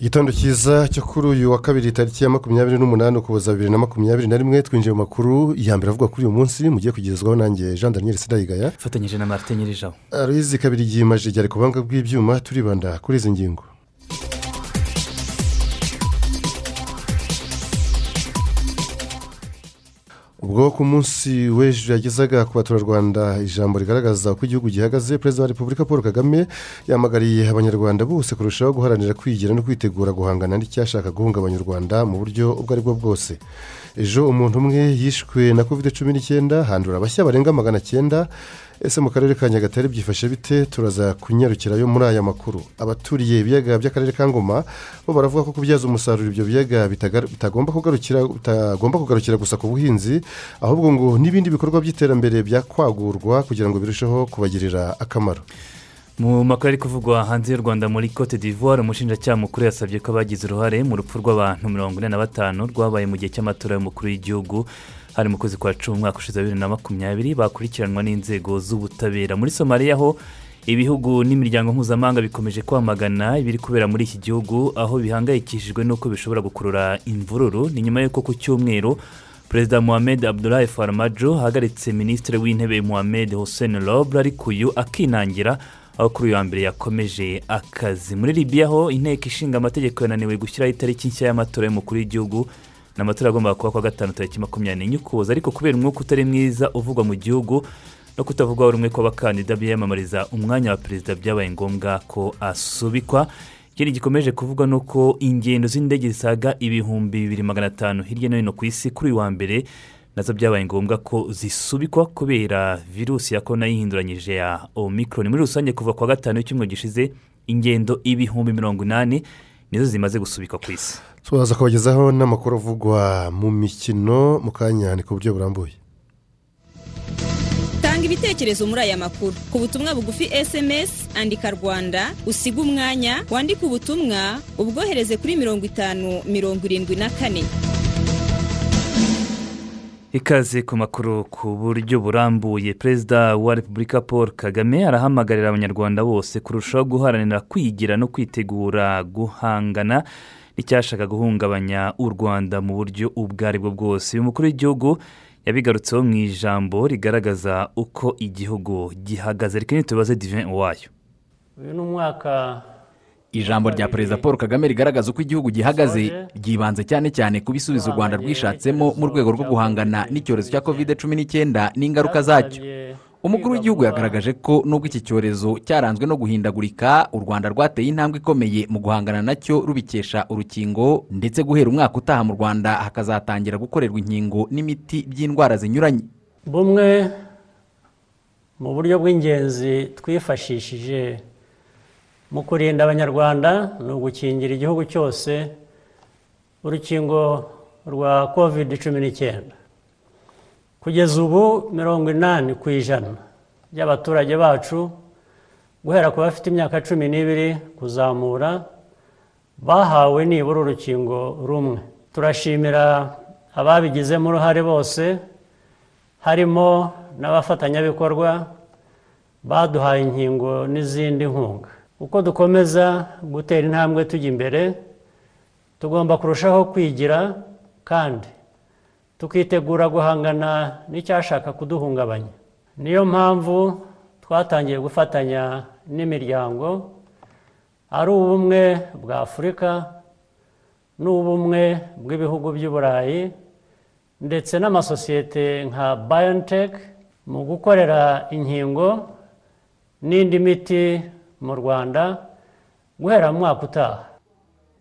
Igitondo cyiza cyo kuri uyu wa kabiri tariki ya makumyabiri n'umunani ukuboza bibiri na makumyabiri na rimwe twinjiye mu makuru ya mbere avuga kuri uyu munsi mugiye kugezwaho nanjye jean daniel sidayigaya ifatanyije na marite nyirijaho. Arizi kabiri yimaje ryari ku buhanga bw'ibyuma turibanda kuri izi ngingo. Ubwo ku munsi w'ejo yagezaga ku baturarwanda ijambo rigaragaza uko igihugu gihagaze perezida wa repubulika paul kagame yamagariye abanyarwanda bose kurushaho guharanira kwigira no kwitegura guhangana n'icyashaka guhungabanya u rwanda mu buryo ubwo ari bwo bwose. Ejo umuntu umwe yishwe na kovide cumi n'icyenda handura abashya barenga magana cyenda. Ese mu karere ka nyagatare byifashe bite? Turaza kunyarukirayo muri aya makuru. Abaturiye ibiyaga by'akarere ka ngoma bo baravuga ko kubyaza umusaruro ibyo biyaga bitagomba kugarukira bitagomba kugarukira gusa ku buhinzi ahubwo ngo n'ibindi bikorwa by'iterambere byakwagurwa kugira ngo birusheho kubagirira akamaro. Mu makuru ari kuvugwa hanze y'u rwanda muri cote d'ivoire umushinjacyaha mukuru yasabye ko abagize uruhare mu rupfu rw'abantu mirongo ine na batanu rwabaye mu gihe cy'amatora y'umukuru w'igihugu hari mu kwezi kwa cumi umwaka ushize bibiri na makumyabiri bakurikiranwa n'inzego z'ubutabera. Muri somaliya ho ibihugu n'imiryango mpuzamahanga bikomeje kwamagana ibiri kubera muri iki gihugu aho bihangayikishijwe n'uko bishobora gukurura imvururu. Ni nyuma y'uko ku cyumweru perezida muhammed abdulahi farmajo ahagaritse minisitiri w'intebe muhammed hussein robre ariko uyu akinangira aho kuri uyu wa mbere yakomeje akazi muri libiya ho inteko ishinga amategeko yananiwe gushyiraho itariki nshya y'amatora y'umukuru w'igihugu ni amatora agomba kuba kuwa gatanu tariki makumyabiri n'enye ukuboza ariko kubera umwuka utari mwiza uvugwa mu gihugu no kutavugwaho rumwe kw'abakandida biyamamariza umwanya wa perezida byabaye ngombwa ko asubikwa. Ikindi gikomeje kuvugwa ni uko ingendo z'indege zisaga ibihumbi bibiri magana atanu hirya no hino ku isi kuri uyu wa mbere na zo byabaye ngombwa ko zisubikwa kubera virusi ya korona yihinduranyije ya omikron muri rusange kuva ku wa gatanu w'icyumweru gishize ingendo ibihumbi mirongo inani nizo zimaze gusubikwa ku isi. Tubaza kubagezaho n'amakuru avugwa mu mikino mu kanya ni ku buryo burambuye. Tanga ibitekerezo muri aya makuru. Ku butumwa bugufi esemesi andika rwanda usiga umwanya wandike ubutumwa ubwohereze kuri mirongo itanu mirongo irindwi na kane. Ikaze ku makuru ku buryo burambuye perezida wa repubulika paul kagame arahamagarira abanyarwanda bose kurushaho guharanira kwigira no kwitegura guhangana n'icyashaka guhungabanya u rwanda mu buryo ubwo ari bwo bwose. Uyu mukuru w'igihugu yabigarutseho mu ijambo rigaragaza uko igihugu gihagaze. Reka tubaze divin wayo. Uyu ni umwaka ijambo rya perezida paul kagame rigaragaza uko igihugu gihagaze. Ryibanze cyane cyane ku bisubizo u rwanda rwishatsemo mu rwego rwo guhangana n'icyorezo cya kovide cumi n'icyenda n'ingaruka zacyo. Umukuru w'igihugu yagaragaje ko nubwo iki cyorezo cyaranzwe no guhindagurika u rwanda rwateye intambwe ikomeye mu guhangana na cyo rubikesha urukingo ndetse guhera umwaka utaha mu rwanda hakazatangira gukorerwa inkingo n'imiti by'indwara zinyuranye. Bumwe mu buryo bw'ingenzi twifashishije mu kurinda abanyarwanda ni ugukingira igihugu cyose urukingo rwa kovide cumi n'icyenda. Kugeza ubu mirongo inani ku ijana by'abaturage bacu guhera ku bafite imyaka cumi n'ibiri kuzamura bahawe nibura urukingo rumwe. Turashimira ababigizemo uruhare bose harimo n'abafatanyabikorwa baduhaye inkingo n'izindi nkunga. Uko dukomeza gutera intambwe tujya imbere tugomba kurushaho kwigira kandi tukitegura guhangana n'icyashaka kuduhungabanya. Niyo mpamvu twatangiye gufatanya n'imiryango ari ubumwe bwa afurika n'ubumwe bw'ibihugu by'uburayi ndetse n'amasosiyete nka bayoniteke mu gukorera inkingo n'indi miti mu rwanda guhera mu mwaka utaha.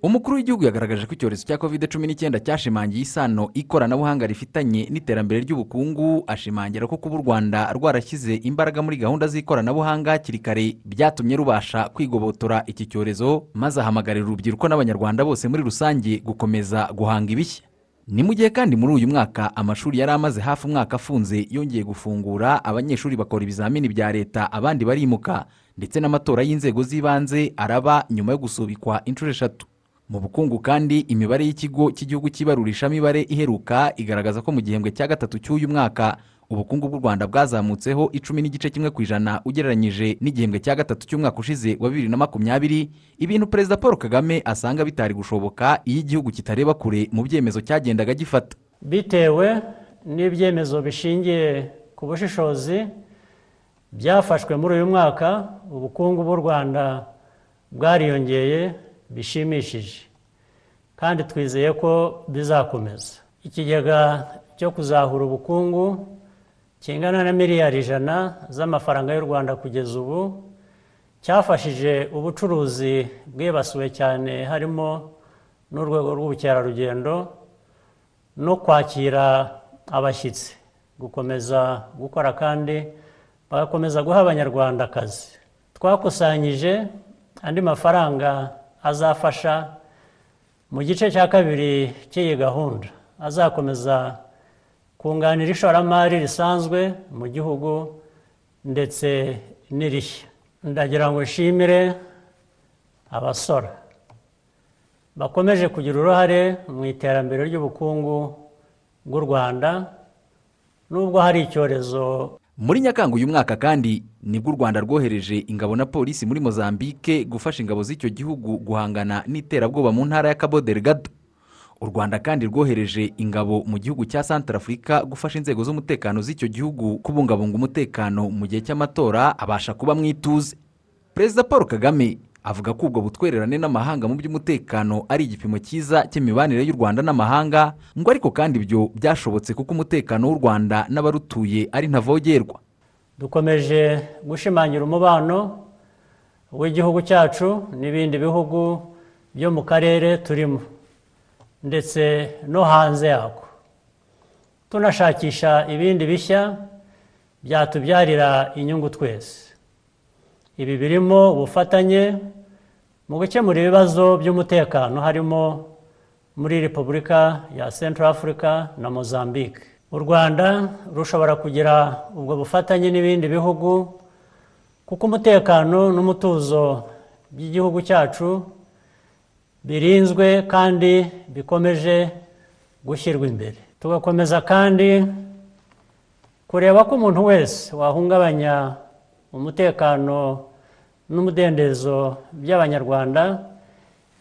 Umukuru w'igihugu yagaragaje ko icyorezo cya covid cumi n'icyenda cyashimangiye isano ikoranabuhanga rifitanye n'iterambere ry'ubukungu ashimangira ko kuba u rwanda rwarashyize imbaraga muri gahunda z'ikoranabuhanga hakiri kare byatumye rubasha kwigobotora iki cyorezo maze ahamagarira urubyiruko n'abanyarwanda bose muri rusange gukomeza guhanga ibishya. Ni mu gihe kandi muri uyu mwaka amashuri yari amaze hafi umwaka afunze yongeye gufungura abanyeshuri bakora ibizamini bya leta abandi barimuka. Ndetse n'amatora y'inzego z'ibanze araba nyuma yo gusubikwa inshuro eshatu. Mu bukungu kandi imibare y'ikigo cy'igihugu cy'ibarurishamibare iheruka igaragaza ko mu gihembwe cya gatatu cy'uyu mwaka ubukungu bw'u rwanda bwazamutseho icumi n'igice kimwe ku ijana ugereranyije n'igihembwe cya gatatu cy'umwaka ushize wa bibiri na makumyabiri ibintu perezida paul kagame asanga bitari gushoboka iyo igihugu kitareba kure mu byemezo cyagendaga gifata. Bitewe n'ibyemezo bishingiye ku bushishozi byafashwe muri uyu mwaka ubukungu bw'u rwanda bwariyongeye bishimishije. Kandi twizeye ko bizakomeza. Ikigega cyo kuzahura ubukungu kingana na miliyari ijana z'amafaranga y'u rwanda kugeza ubu cyafashije ubucuruzi bwibasiwe cyane harimo n'urwego rw'ubukerarugendo no kwakira abashyitsi. Gukomeza gukora kandi bagakomeza guha abanyarwanda akazi twakusanyije andi mafaranga azafasha mu gice cya kabiri cy'iyi gahunda. Azakomeza kunganira ishoramari risanzwe mu gihugu ndetse n'irishya. Ndagira ngo nshimire abasora. Bakomeje kugira uruhare mu iterambere ry'ubukungu bw'u rwanda nubwo hari icyorezo muri nyakanga uyu mwaka kandi ni bwo u rwanda rwohereje ingabo na polisi muri mozambique gufasha ingabo z'icyo gihugu guhangana n'iterabwoba mu ntara ya cabo delgado. U rwanda kandi rwohereje ingabo mu gihugu cya santarafurika gufasha inzego z'umutekano z'icyo gihugu kubungabunga umutekano mu gihe cy'amatora abasha kuba mu ituze. Perezida paul kagame avuga ko ubwo butwererane n'amahanga mu by'umutekano ari igipimo cyiza cy'imibanire y'u rwanda n'amahanga ngo ariko kandi ibyo byashobotse kuko umutekano w'u rwanda n'abarutuye ari ntavogerwa. Dukomeje gushimangira umubano w'igihugu cyacu n'ibindi bihugu byo mu karere turimo ndetse no hanze yako. Tunashakisha ibindi bishya byatubyarira inyungu twese. Ibi birimo ubufatanye mu gukemura ibibazo by'umutekano harimo muri repubulika ya central africa na mozambique. U rwanda rushobora kugira ubwo bufatanye n'ibindi bihugu kuko umutekano n'umutuzo by'igihugu cyacu birinzwe kandi bikomeje gushyirwa imbere. Tugakomeza kandi kureba ko umuntu wese wahungabanya umutekano n'umudendezo by'abanyarwanda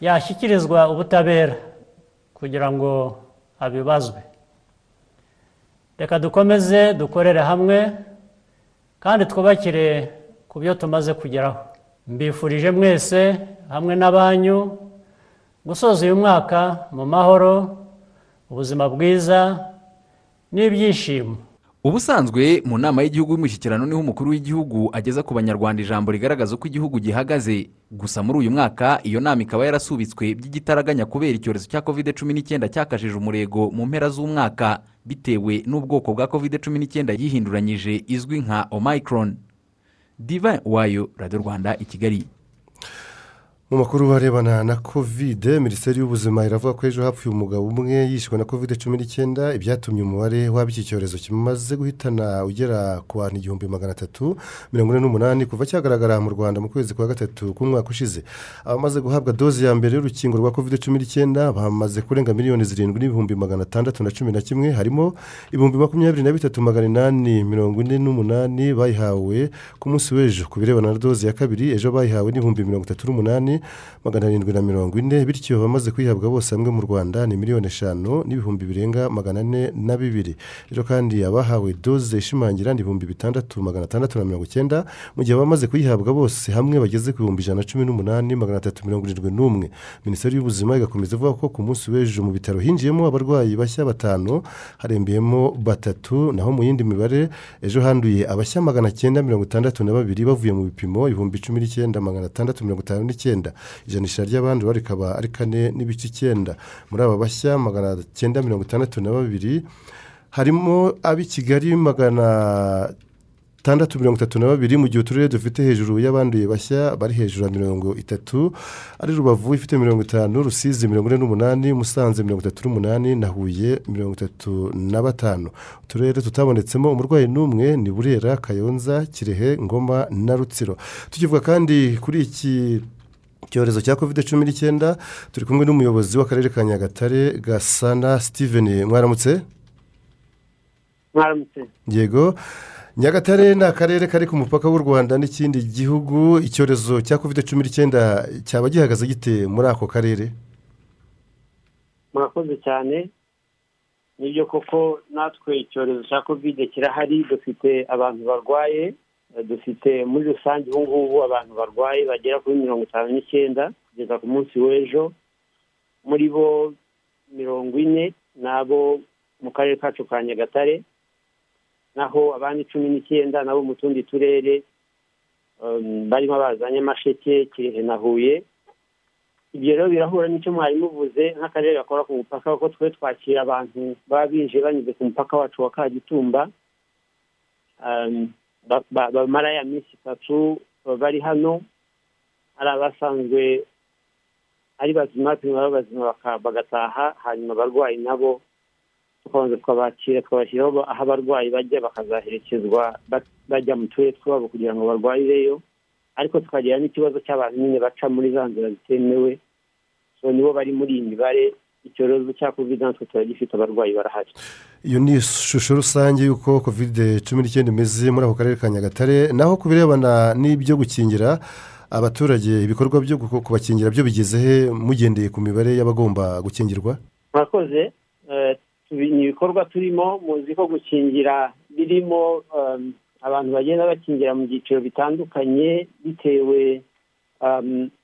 yashyikirizwa ubutabera kugira ngo abibazwe. Reka dukomeze dukorere hamwe kandi twubakire ku byo tumaze kugeraho. Mbifurije mwese hamwe n'abanyu gusoza uyu mwaka mu mahoro ubuzima bwiza n'ibyishimo. Ubusanzwe mu nama y'igihugu y'umushyikirano ni ho umukuru w'igihugu ageza ku banyarwanda ijambo rigaragaza uko igihugu gihagaze. Gusa muri uyu mwaka iyo nama ikaba yarasubitswe by'igitaraganya kubera icyorezo cya covid cumi n'icyenda cyakajije umurego mu mpera z'umwaka bitewe n'ubwoko bwa covid cumi n'icyenda yihinduranyije izwi nka omicron. Diva wayo radiyo rwanda i kigali. Mu makuru arebana na kovide minisiteri y'ubuzima iravuga ko ejo hapfuye umugabo umwe yishwe na kovide cumi n'icyenda. Ibyatumye umubare w'ab'iki cyorezo kimaze guhitana ugera ku bantu igihumbi magana atatu mirongo ine n'umunani kuva cyagaragara mu rwanda mu kwezi kwa gatatu k'umwaka ushize. Abamaze guhabwa doze ya mbere y'urukingo rwa kovide cumi n'icyenda bamaze kurenga miliyoni zirindwi n'ibihumbi magana atandatu na cumi na kimwe. Harimo ibihumbi makumyabiri na bitatu magana inani mirongo ine n'umunani bayihawe ku munsi w'ejo. Ku birebana na doze ya kabiri ejo bayihawe n'ibihumbi mirongo itatu n'umunani magana arindwi na mirongo ine bityo abamaze kuyihabwa bose hamwe mu rwanda ni miliyoni eshanu n'ibihumbi birenga magana ane na bibiri. Rero kandi abahawe doze ishimangira ni ibihumbi bitandatu magana atandatu na mirongo icyenda mu gihe abamaze kuyihabwa bose hamwe bageze ku bihumbi ijana na cumi n'umunani magana atatu mirongo irindwi n'umwe. Minisiteri y'ubuzima igakomeza ivuga ko ku munsi w'ejo mu bitaro hinjiyemo abarwayi bashya batanu harembeyemo batatu naho mu yindi mibare ejo handuye abashya magana cyenda mirongo itandatu na babiri bavuye mu bipimo ibihumbi cumi n'icyenda magana atandatu mirongo itanu n'icyenda. Icyenda ijanisha ry'abandura rikaba ari kane n'ibice icyenda. Muri aba bashya magana cyenda mirongo itandatu na babiri harimo ab'i kigali magana atandatu mirongo itatu na babiri mu gihe uturere dufite hejuru y'abanduye bashya bari hejuru ya mirongo itatu ari rubavu ifite mirongo itanu rusizi mirongo ine n'umunani musanze mirongo itatu n'umunani na huye mirongo itatu na batanu. Uturere tutabonetsemo umurwayi n'umwe ni burera kayonza kirehe ngoma na rutsiro. Tukivuga kandi kuri iki icyorezo cya kovide cumi n'icyenda turi kumwe n'umuyobozi w'akarere ka nyagatare gasana steven. Mwaramutse? Mwaramutse. Yego. Nyagatare ni akarere kari ku mupaka w'u rwanda n'ikindi gihugu. Icyorezo cya kovide cumi n'icyenda cyaba gihagaze gite muri ako karere? Murakoze cyane. Nibyo koko natwe icyorezo cya kovide kirahari dufite abantu barwaye. Dufite muri rusange ubu ngubu abantu barwaye bagera kuri mirongo itanu n'icyenda kugeza ku munsi w'ejo. Muri bo mirongo ine ni abo mu karere kacu ka nyagatare naho abandi cumi n'icyenda nabo mu tundi turere barimo baza nyamasheke kirehe na huye. Ibyo rero birahura n'icyo mwari muvuze nk'akarere gakora ku mupaka kuko twe twakira abantu baba binjiye banyuze ku mupaka wacu wa kagitumba. Bamara ya minsi itatu bari hano hari abasanzwe ari bazima baba bazima bagataha hanyuma abarwayi nabo tukabanza tukabakira tukabashyiraho aho abarwayi bajya bakazaherekezwa bajya mu turere twabo kugira ngo barwarireyo ariko tukagira n'ikibazo cy'abantu nyine baca muri za nzira zitemewe so nibo bari muri iyi mibare icyorezo cya kovide natwe turagifite abarwayi barahari. Iyo ni ishusho rusange y'uko kovide cumi n'icyenda imeze muri ako karere ka nyagatare naho ku birebana n'ibyo gukingira abaturage ibikorwa byo kubakingira byo bigeze he mugendeye ku mibare y'abagomba gukingirwa? Murakoze ni ibikorwa turimo muzi ko gukingira birimo abantu bagenda bakingira mu byiciro bitandukanye bitewe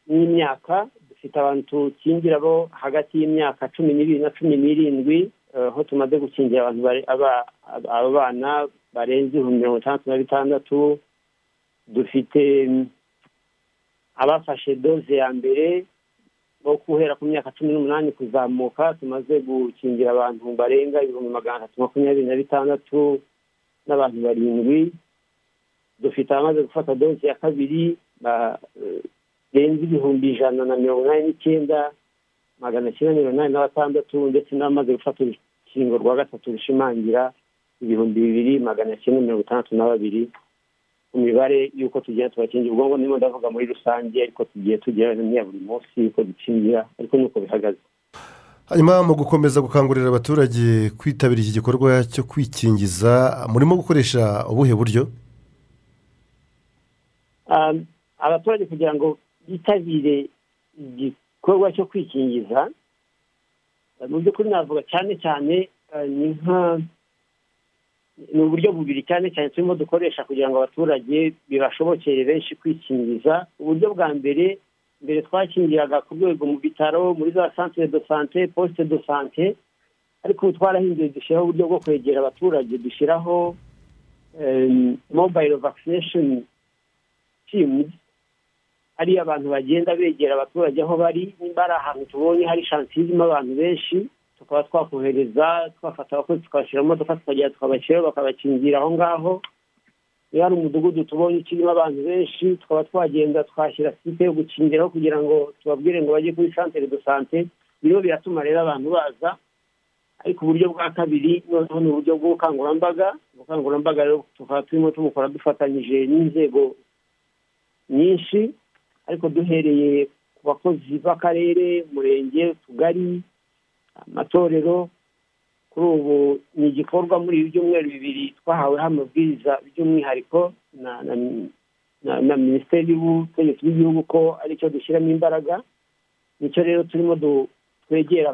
n'imyaka dufite abantu tukingira bo hagati y'imyaka cumi n'ibiri na cumi n'irindwi aho tumaze gukingira abantu abana barenze ibihumbi mirongo itandatu na bitandatu dufite abafashe doze ya mbere bo guhera ku myaka cumi n'umunani kuzamuka tumaze gukingira abantu barenga ibihumbi magana atatu makumyabiri na bitandatu n'abantu barindwi. Dufite abamaze gufata doze ya kabiri barenze ibihumbi ijana na mirongo inani n'icyenda magana cyenda mirongo inani na batandatu ndetse n'abamaze gufata urukingo rwa gatatu rushimangira ibihumbi bibiri magana cyenda mirongo itandatu na babiri ku mibare y'uko tugenda tubakingira ubwonko ndimo ndavuga muri rusange ariko tugiye tugera n'iya buri munsi y'uko dukingira ariko nuko bihagaze. Hanyuma mu gukomeza gukangurira abaturage kwitabira iki gikorwa cyo kwikingiza murimo gukoresha ubuhe buryo? Abaturage kugira ngo bitabire igikorwa cyo kwikingiza mu by'ukuri navuga cyane cyane ni nka ni uburyo bubiri cyane cyane turimo dukoresha kugira ngo abaturage bibashobokere benshi kwikingiza. Uburyo bwa mbere mbere twakingiraga ku rwego mu bitaro muri za santire do sante posite do sante ariko ubu twarahinduye dushyiraho uburyo bwo kwegera abaturage dushyiraho mobayiro vakisinesheni timuzi ariyo abantu bagenda begera abaturage aho bari nimba ari ahantu tubonye hari shansiyo irimo abantu benshi tukaba twakohereza twafata abakozi tukabashyira mu modoka tukagenda tukabashyiraho bakabakingira aho ngaho. Iyo hari umudugudu tubonye ukirimo abantu benshi tukaba twagenda twashyira site yo gukingiraho kugira ngo tubabwire ngo bajye kuri santere do sante biriho biratuma rero abantu baza ariko uburyo bwa kabiri noneho ni uburyo bw'ubukangurambaga. Ubukangurambaga rero tukaba turimo tubukora dufatanyije n'inzego nyinshi. Ariko duhereye ku bakozi b'akarere umurenge utugari amatorero kuri ubu ni igikorwa muri ibi byumweru bibiri twahaweho amabwiriza by'umwihariko na minisiteri y'ubutegetsi bw'igihugu ko ari cyo dushyiramo imbaraga ni cyo rero turimo twegera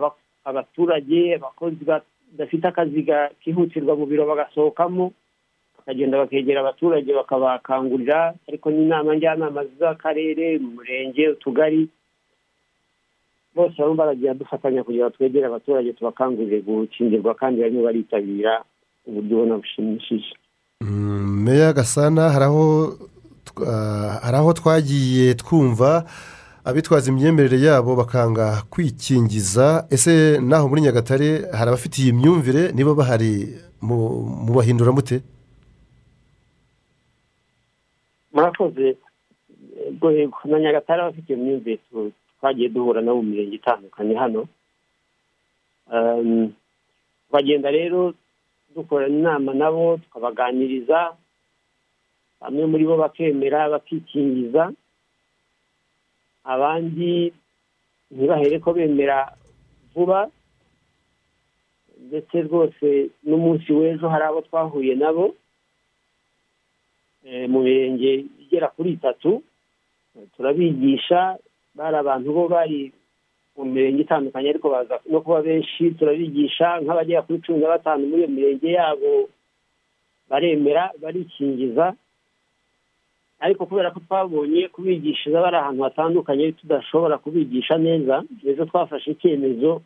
abaturage abakozi badafite akazi kihutirwa mu biro bagasohokamo bakagenda bakegera abaturage bakabakangurira ariko n'inama njyanama z'akarere umurenge utugari bose barimo baragenda dufatanya kugira ngo twegere abaturage tubakangurire gukingirwa kandi barimo baritabira uburyo ubona bushimishije. Meya gasana hari aho twagiye twumva abitwaza imyemerere yabo bakanga kwikingiza ese naho muri nyagatare hari abafite iyi myumvire niba bahari mu bahindura mute? Murakoze. Na nyagatare abafite iyo myumvire twagiye duhura nabo mu mirenge itandukanye hano. Bagenda rero dukorana inama nabo tukabaganiriza. Bamwe muri bo bakemera bakikingiza. Abandi ntibahere ko bemera vuba. Ndetse rwose n'umunsi w'ejo hari abo twahuye nabo. Mu mirenge igera kuri itatu turabigisha bari abantu bo bari mu mirenge itandukanye ariko baza no kuba benshi turabigisha nk'abagera kuri cumi na batanu muri iyo mirenge yabo baremera barikingiza ariko kubera ko twabonye kubigishiriza bari ahantu hatandukanye tudashobora kubigisha neza ejo twafashe icyemezo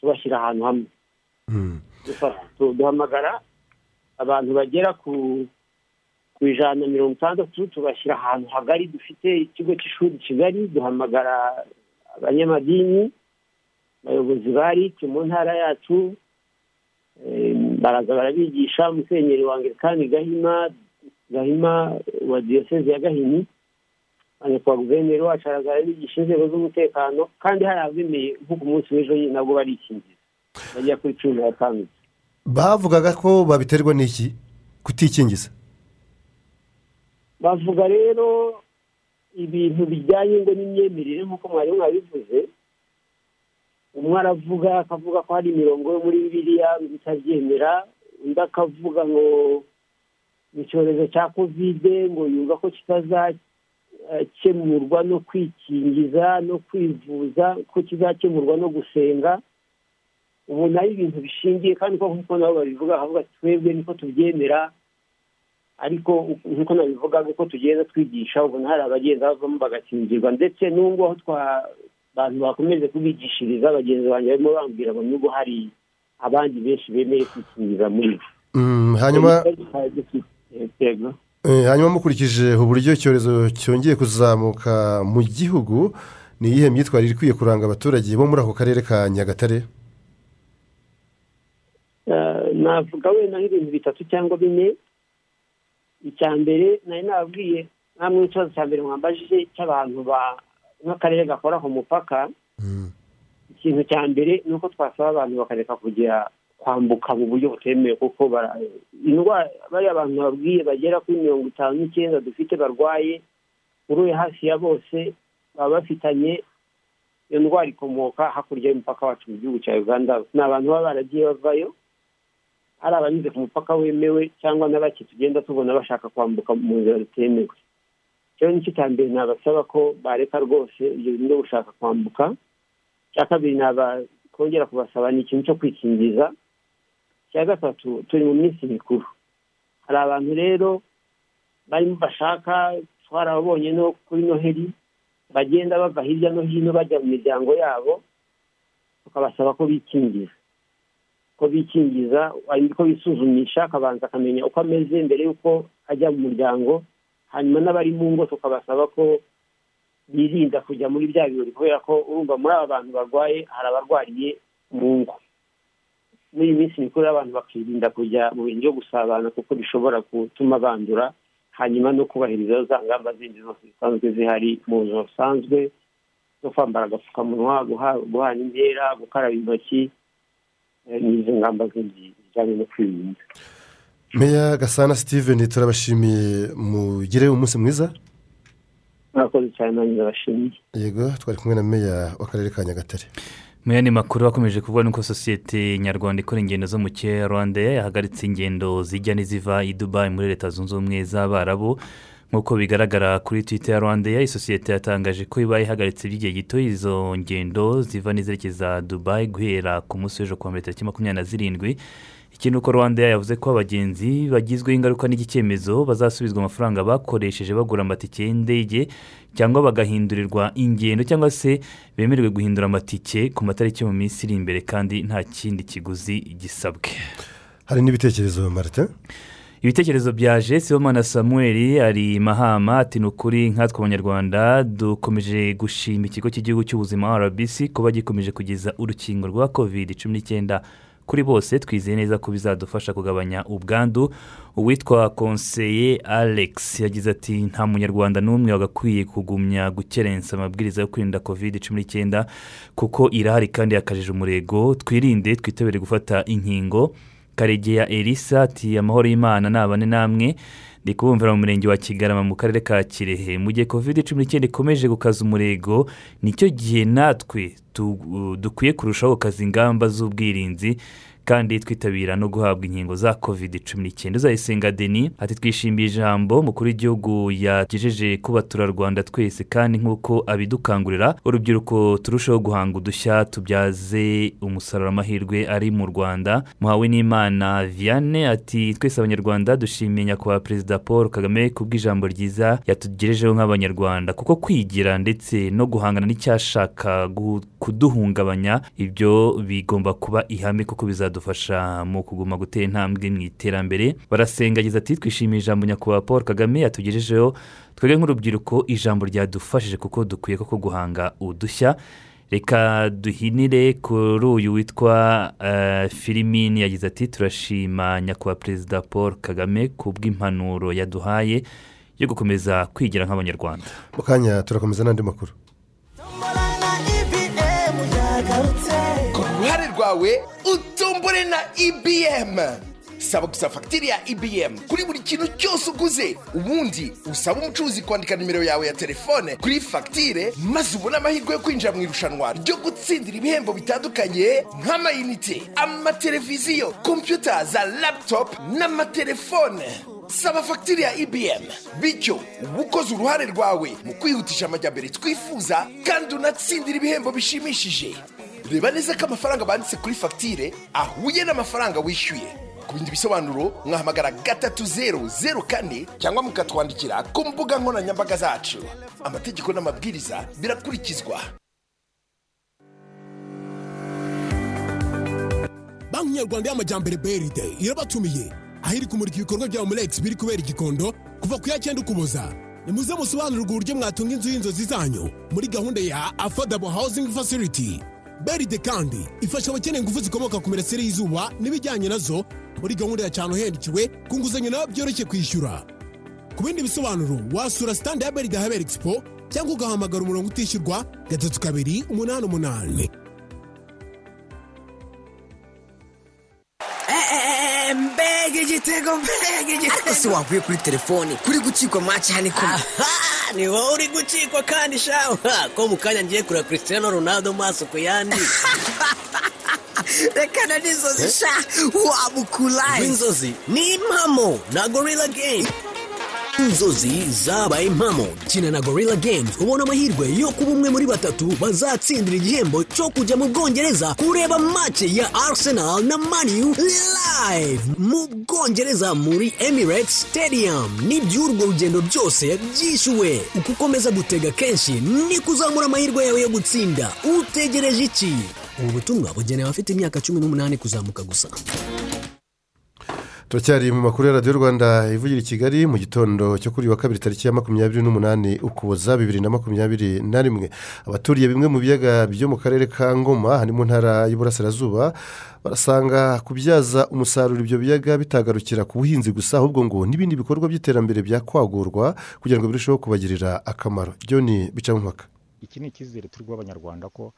tubashyira ahantu hamwe. Duhamagara abantu bagera ku ijana na mirongo itandatu tubashyira ahantu hagari dufite ikigo cy'ishuri kigali duhamagara abanyamadini abayobozi bari mu ntara yacu baraza barabigisha umusenyeri wa anglikani gahima gahima wa diyoseze ya gahini nyakubahwa guverineri wacu araza arabigisha inzego z'umutekano kandi hari abemeye nko ku munsi w'ejo nabwo barikingiza bagera kuri cumi na batanu bavugaga ko babiterwa n'iki? Kutikingiza. Bavuga rero ibintu bijyanye ngo n'imyemerere nk'uko mwari mwabivuze umwe aravuga akavuga ko hari imirongo yo muri bibiriya itabyemera undi akavuga ngo icyorezo cya kovide ngo yumva ko kitazakemurwa no kwikingiza no kwivuza ko kizakemurwa no gusenga. Ubu na yo ibintu bishingiye kandi ko nk'uko nabo babivuga bakavuga twebwe niko tubyemera ariko nk'uko nabivuga uko tugenda twigisha ubona hari abagenda bavamo bagakingirwa ndetse n'ubwo aho abantu bakomeje kubigishiriza bagenzi banjye barimo bambwira ngo nubwo hari abandi benshi bemeye kwikingiza muri bo hanyuma hanyuma mukurikije uburyo icyorezo cyongeye kuzamuka mu gihugu ni iyihe myitwarire ikwiye kuranga abaturage bo muri ako karere ka nyagatare? Navuga wenda nk'ibintu bitatu cyangwa bine icya mbere nari nababwiye namwe ikibazo cya mbere mwambajije cy'abantu nk'akarere gakora ku mupaka. Ikintu cya mbere ni uko twasaba abantu bakareka kujya kwambuka mu buryo butemewe kuko indwara bariya bantu babwiye bagera kuri mirongo itanu n'icyenda dufite barwaye uruye hafi ya bose baba bafitanye iyo ndwara ikomoka hakurya y'umupaka wacu mu gihugu cya uganda. Ni abantu baba baragiye bavayo ari abanyuze ku mupaka wemewe cyangwa na bake tugenda tubona bashaka kwambuka mu nzira zitemewe icyo ni cyo cya mbere nabasaba ko bareka rwose ibyo bintu byo gushaka kwambuka. Icya kabiri kongera kubasaba ni ikintu cyo kwikingiza. Icya gatatu turi mu minsi mikuru. Hari abantu rero barimo bashaka twarababonye no kuri noheli bagenda bava hirya no hino bajya mu miryango yabo tukabasaba ko bikingiza ko bikingiza ko bisuzumisha akabanza akamenya uko ameze mbere y'uko ajya mu muryango. Hanyuma n'abari mu ngo tukabasaba ko birinda kujya muri bya birori kubera ko urumva muri aba bantu barwaye hari abarwariye mu ngo. Muri iyi minsi mikuru abantu bakirinda kujya mu bintu byo gusabana kuko bishobora gutuma bandura hanyuma no kubahiriza za ngamba zindi zose zisanzwe zihari mu buzima busanzwe zo kwambara agapfukamunwa guhana intera gukaraba intoki n'izo ngamba zindi zijyanye no kwirinda meya gasana steven turabashimiye mugire umunsi mwiza. Murakoze cyane nanjye ndabashimiye yego twari kumwe na meya w'akarere ka nyagatare. Mu yandi makuru akomeje kuvuga nuko sosiyete nyarwanda ikora ingendo zo mu kirere rwanda yahagaritse ingendo zijya n'iziva i dubayi muri leta zunze ubumwe z'abarabu. Nk'uko bigaragara kuri twita ya rwanda isosiyete yatangaje ko iba ihagaritse by'igihe gito izo ngendo ziva n'izerekeza dubayi guhera ku munsi w'ejo kuwa mbere tariki makumyabiri na zirindwi. Ikindi uko rwanda yavuze ko abagenzi bagizweho ingaruka n'iki cyemezo bazasubizwa amafaranga bakoresheje bagura amatike y'indege cyangwa bagahindurirwa ingendo cyangwa se bemerewe guhindura amatike ku matariki mu minsi iri imbere kandi nta kindi kiguzi gisabwe. Hari n'ibitekerezo marita ibitekerezo bya Sibomana samuel ari mahama ati ni ukuri nkatwe abanyarwanda dukomeje gushima ikigo cy'igihugu cy'ubuzima rbc kuba gikomeje kugeza urukingo rwa covid cumi n'icyenda kuri bose. Twizeye neza ko bizadufasha kugabanya ubwandu. Uwitwa konseye alex yagize ati nta munyarwanda n'umwe wagakwiye kugumya gukerensa amabwiriza yo kwirinda covid cumi n'icyenda kuko irahari kandi yakajije umurego. Twirinde twitabire gufata inkingo. Karegeya elisa ati amahoro y'imana nabane namwe ndi kubumvira mu murenge wa kigarama mu karere ka kirehe. Mu gihe covid cumi n'icyenda ikomeje gukaza umurego ni cyo gihe natwe dukwiye kurushaho gukaza ingamba z'ubwirinzi kandi twitabira no guhabwa inkingo za covid cumi n'icyenda. Uzayisenga deni ati twishimiye ijambo mukuru w'igihugu yagejeje ku baturarwanda twese kandi nk'uko abidukangurira urubyiruko turushaho guhanga udushya tubyaze umusaruro amahirwe ari mu rwanda. Muhawe n'imana vianney ati twese abanyarwanda dushimiye nyakubahwa perezida paul kagame ku bw'ijambo ryiza yatugejejeho nk'abanyarwanda kuko kwigira ndetse no guhangana n'icyashaka kuduhungabanya ibyo bigomba kuba ihame kuko bizadufasha mu kuguma gutera intambwe mu iterambere. Barasenga agize ati twishimiye ijambo nyakubahwa paul kagame yatugejejeho twebwe nk'urubyiruko ijambo ryadufashije kuko dukwiye koko guhanga udushya. Reka duhinire kuri uyu witwa eh, filimini yagize ati turashima nyakubahwa perezida paul kagame ku bw'impanuro yaduhaye yo gukomeza kwigira nk'abanyarwanda. Mu kanya turakomeza n'andi makuru. Rwawe utombore na ibm saba gusa fagitire ya ibm kuri buri kintu cyose uguze ubundi usaba umucuruzi kwandika nimero yawe ya telefone kuri fagitire maze ubone amahirwe yo kwinjira mu irushanwa ryo gutsindira ibihembo bitandukanye nk'amayinite amateleviziyo kompiyuta za laputopu n'amatelefone. Saba fagitire ya ibm bityo uba ukoze uruhare rwawe mu kwihutisha amajyambere twifuza kandi unatsindira ibihembo bishimishije. Reba neza ko amafaranga banditse kuri fagitire ahuye n'amafaranga wishyuye. Ku bindi bisobanuro mwahamagara gatatu zeru zeru kane cyangwa mukatwandikira ku mbuga nkoranyambaga zacu. Amategeko n'amabwiriza birakurikizwa. Banki nyarwanda y'amajyambere beride irabatumiye. Aho iri kumurika ibikorwa bya muregisi biri kubera igikondo kuva ku ya cyenda ukuboza. Nimuze musobanurirwe uburyo mwatunga inzu y'inzozi zanyu muri gahunda ya affordable housing facility. Beride kandi ifasha abakeneye ingufu zikomoka ku mirasire y'izuba n'ibijyanye na zo muri gahunda ya cyane uhendukiwe ku nguzanyo nawe byoroshye kwishyura. Ku bindi bisobanuro wasura sitandi ya beride ahabera expo cyangwa ugahamagara umurongo utishyurwa gatatu kabiri umunani umunani. Mbega igitego mbega igitego. Si wavuye kuri telefone kuri gucikwa hano ikoma ni wowe uri gucikwa kandi shawa ko mu kanya ngiye kureba christian ronaldo maso ku yandi? Reka na n'inzozi sha. Wamukuraye inzozi ni impamo na gorilla game. Inzozi zabaye impamo kina na gorilla games ubona amahirwe yo kuba umwe muri batatu bazatsindira igihembo cyo kujya mu bwongereza kureba mace ya arsenal na maniyu live mu bwongereza muri emirates stadium. N'iby'urwo rugendo byose byishyuwe. Uko ukomeza gutega kenshi ni kuzamura amahirwe yawe yo gutsinda. Utegereje iki? Ubu butumwa bugenewe abafite imyaka cumi n'umunani kuzamuka gusa. Turacyari mu makuru ya radiyo rwanda ivugira i kigali mu gitondo cyo kuri wa kabiri tariki ya makumyabiri n'umunani ukuboza bibiri na makumyabiri na rimwe. Abaturiye bimwe mu biyaga byo mu karere ka ngoma hari mu ntara y'uburasirazuba barasanga kubyaza umusaruro ibyo biyaga bitagarukira ku buhinzi gusa ahubwo ngo n'ibindi bikorwa by'iterambere byakwagurwa kugira ngo birusheho kubagirira akamaro. Byo ni bica mu mpaka iki ni icyizere turi guha abanyarwanda ko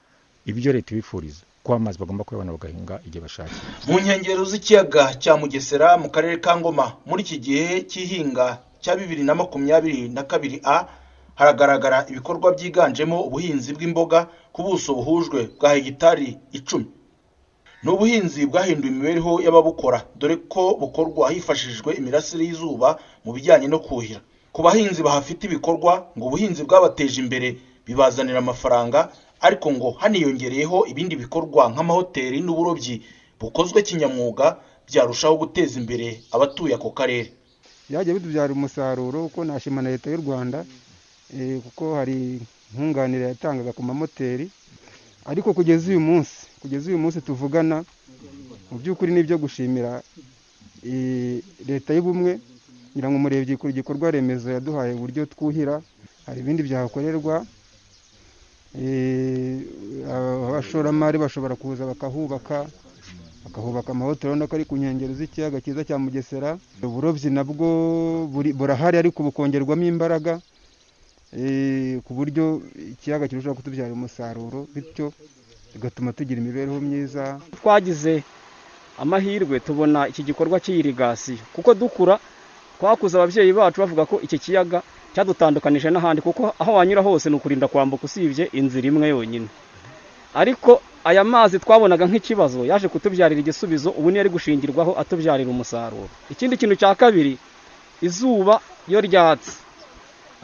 ibyo leta ibifuriza ko amazi bagomba kuyabona bagahinga igihe bashakiye. Mu nkengero z'ikiyaga cya mugesera mu karere ka ngoma muri iki gihe cy'ihinga cya bibiri na makumyabiri na kabiri a haragaragara ibikorwa byiganjemo ubuhinzi bw'imboga ku buso buhujwe bwa hegitari icumi. Ni ubuhinzi bwahinduye imibereho y'ababukora dore ko bukorwa hifashishijwe imirasire y'izuba mu bijyanye no kuhira. Ku bahinzi bahafite ibikorwa ngo ubuhinzi bwabateje imbere bibazanira amafaranga ariko ngo haniyongereyeho ibindi bikorwa nk'amahoteli n'uburobyi bukozwe kinyamwuga byarushaho guteza imbere abatuye ako karere. Byajya bidubyara umusaruro kuko nashima na leta y'u rwanda kuko hari nkunganire yatangaga ku mamoteri. Ariko kugeza uyu munsi kugeza uyu munsi tuvugana mu by'ukuri ni ibyo gushimira eh, leta y'ubumwe ngira ngo murebye igikorwa remezo yaduhaye uburyo twuhira hari ibindi byahakorerwa. Eh, abashoramari bashobora kuza bakahubaka bakahubaka amahoteli urabona ko ari ku nkengero z'ikiyaga cyiza cya mugesera. Uburobyi nabwo burahari ariko bukongerwamo imbaraga eh, ku buryo ikiyaga kirushaho kutubyarira umusaruro bityo bigatuma tugira imibereho myiza. Twagize amahirwe tubona iki gikorwa cy'irigasiyo kuko dukura twakuze ababyeyi bacu bavuga ko iki kiyaga cyadutandukanije n'ahandi kuko aho wanyura hose ni ukurinda kwambuka usibye inzira imwe yonyine. Ariko aya mazi twabonaga nk'ikibazo yaje kutubyarira igisubizo ubu niyo ari gushingirwaho atubyarira umusaruro. Ikindi kintu cya kabiri izuba iyo ryatse.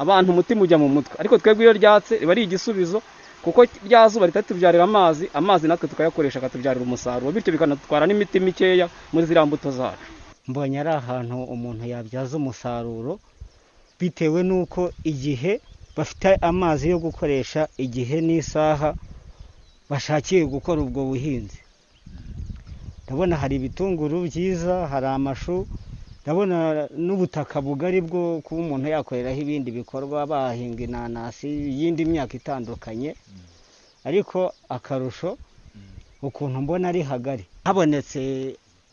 Abantu umutima ujya mu mutwe. Ariko twebwe iyo ryatse riba ari igisubizo kuko rya zuba ritatubyarira amazi amazi natwe tukayakoresha akatubyarira umusaruro. Bityo bikanatwara n'imiti mikeya muri ziriya mbuto zacu. Mbonye ari ahantu umuntu yabyaza umusaruro bitewe n'uko igihe bafite amazi yo gukoresha igihe n'isaha bashakiye gukora ubwo buhinzi. Ndabona hari ibitunguru byiza hari amashu ndabona n'ubutaka bugari bwo kuba umuntu yakoreraho ibindi bikorwa bahinga inanasi y'indi myaka itandukanye. Ariko akarusho ukuntu mbona ari hagari. Habonetse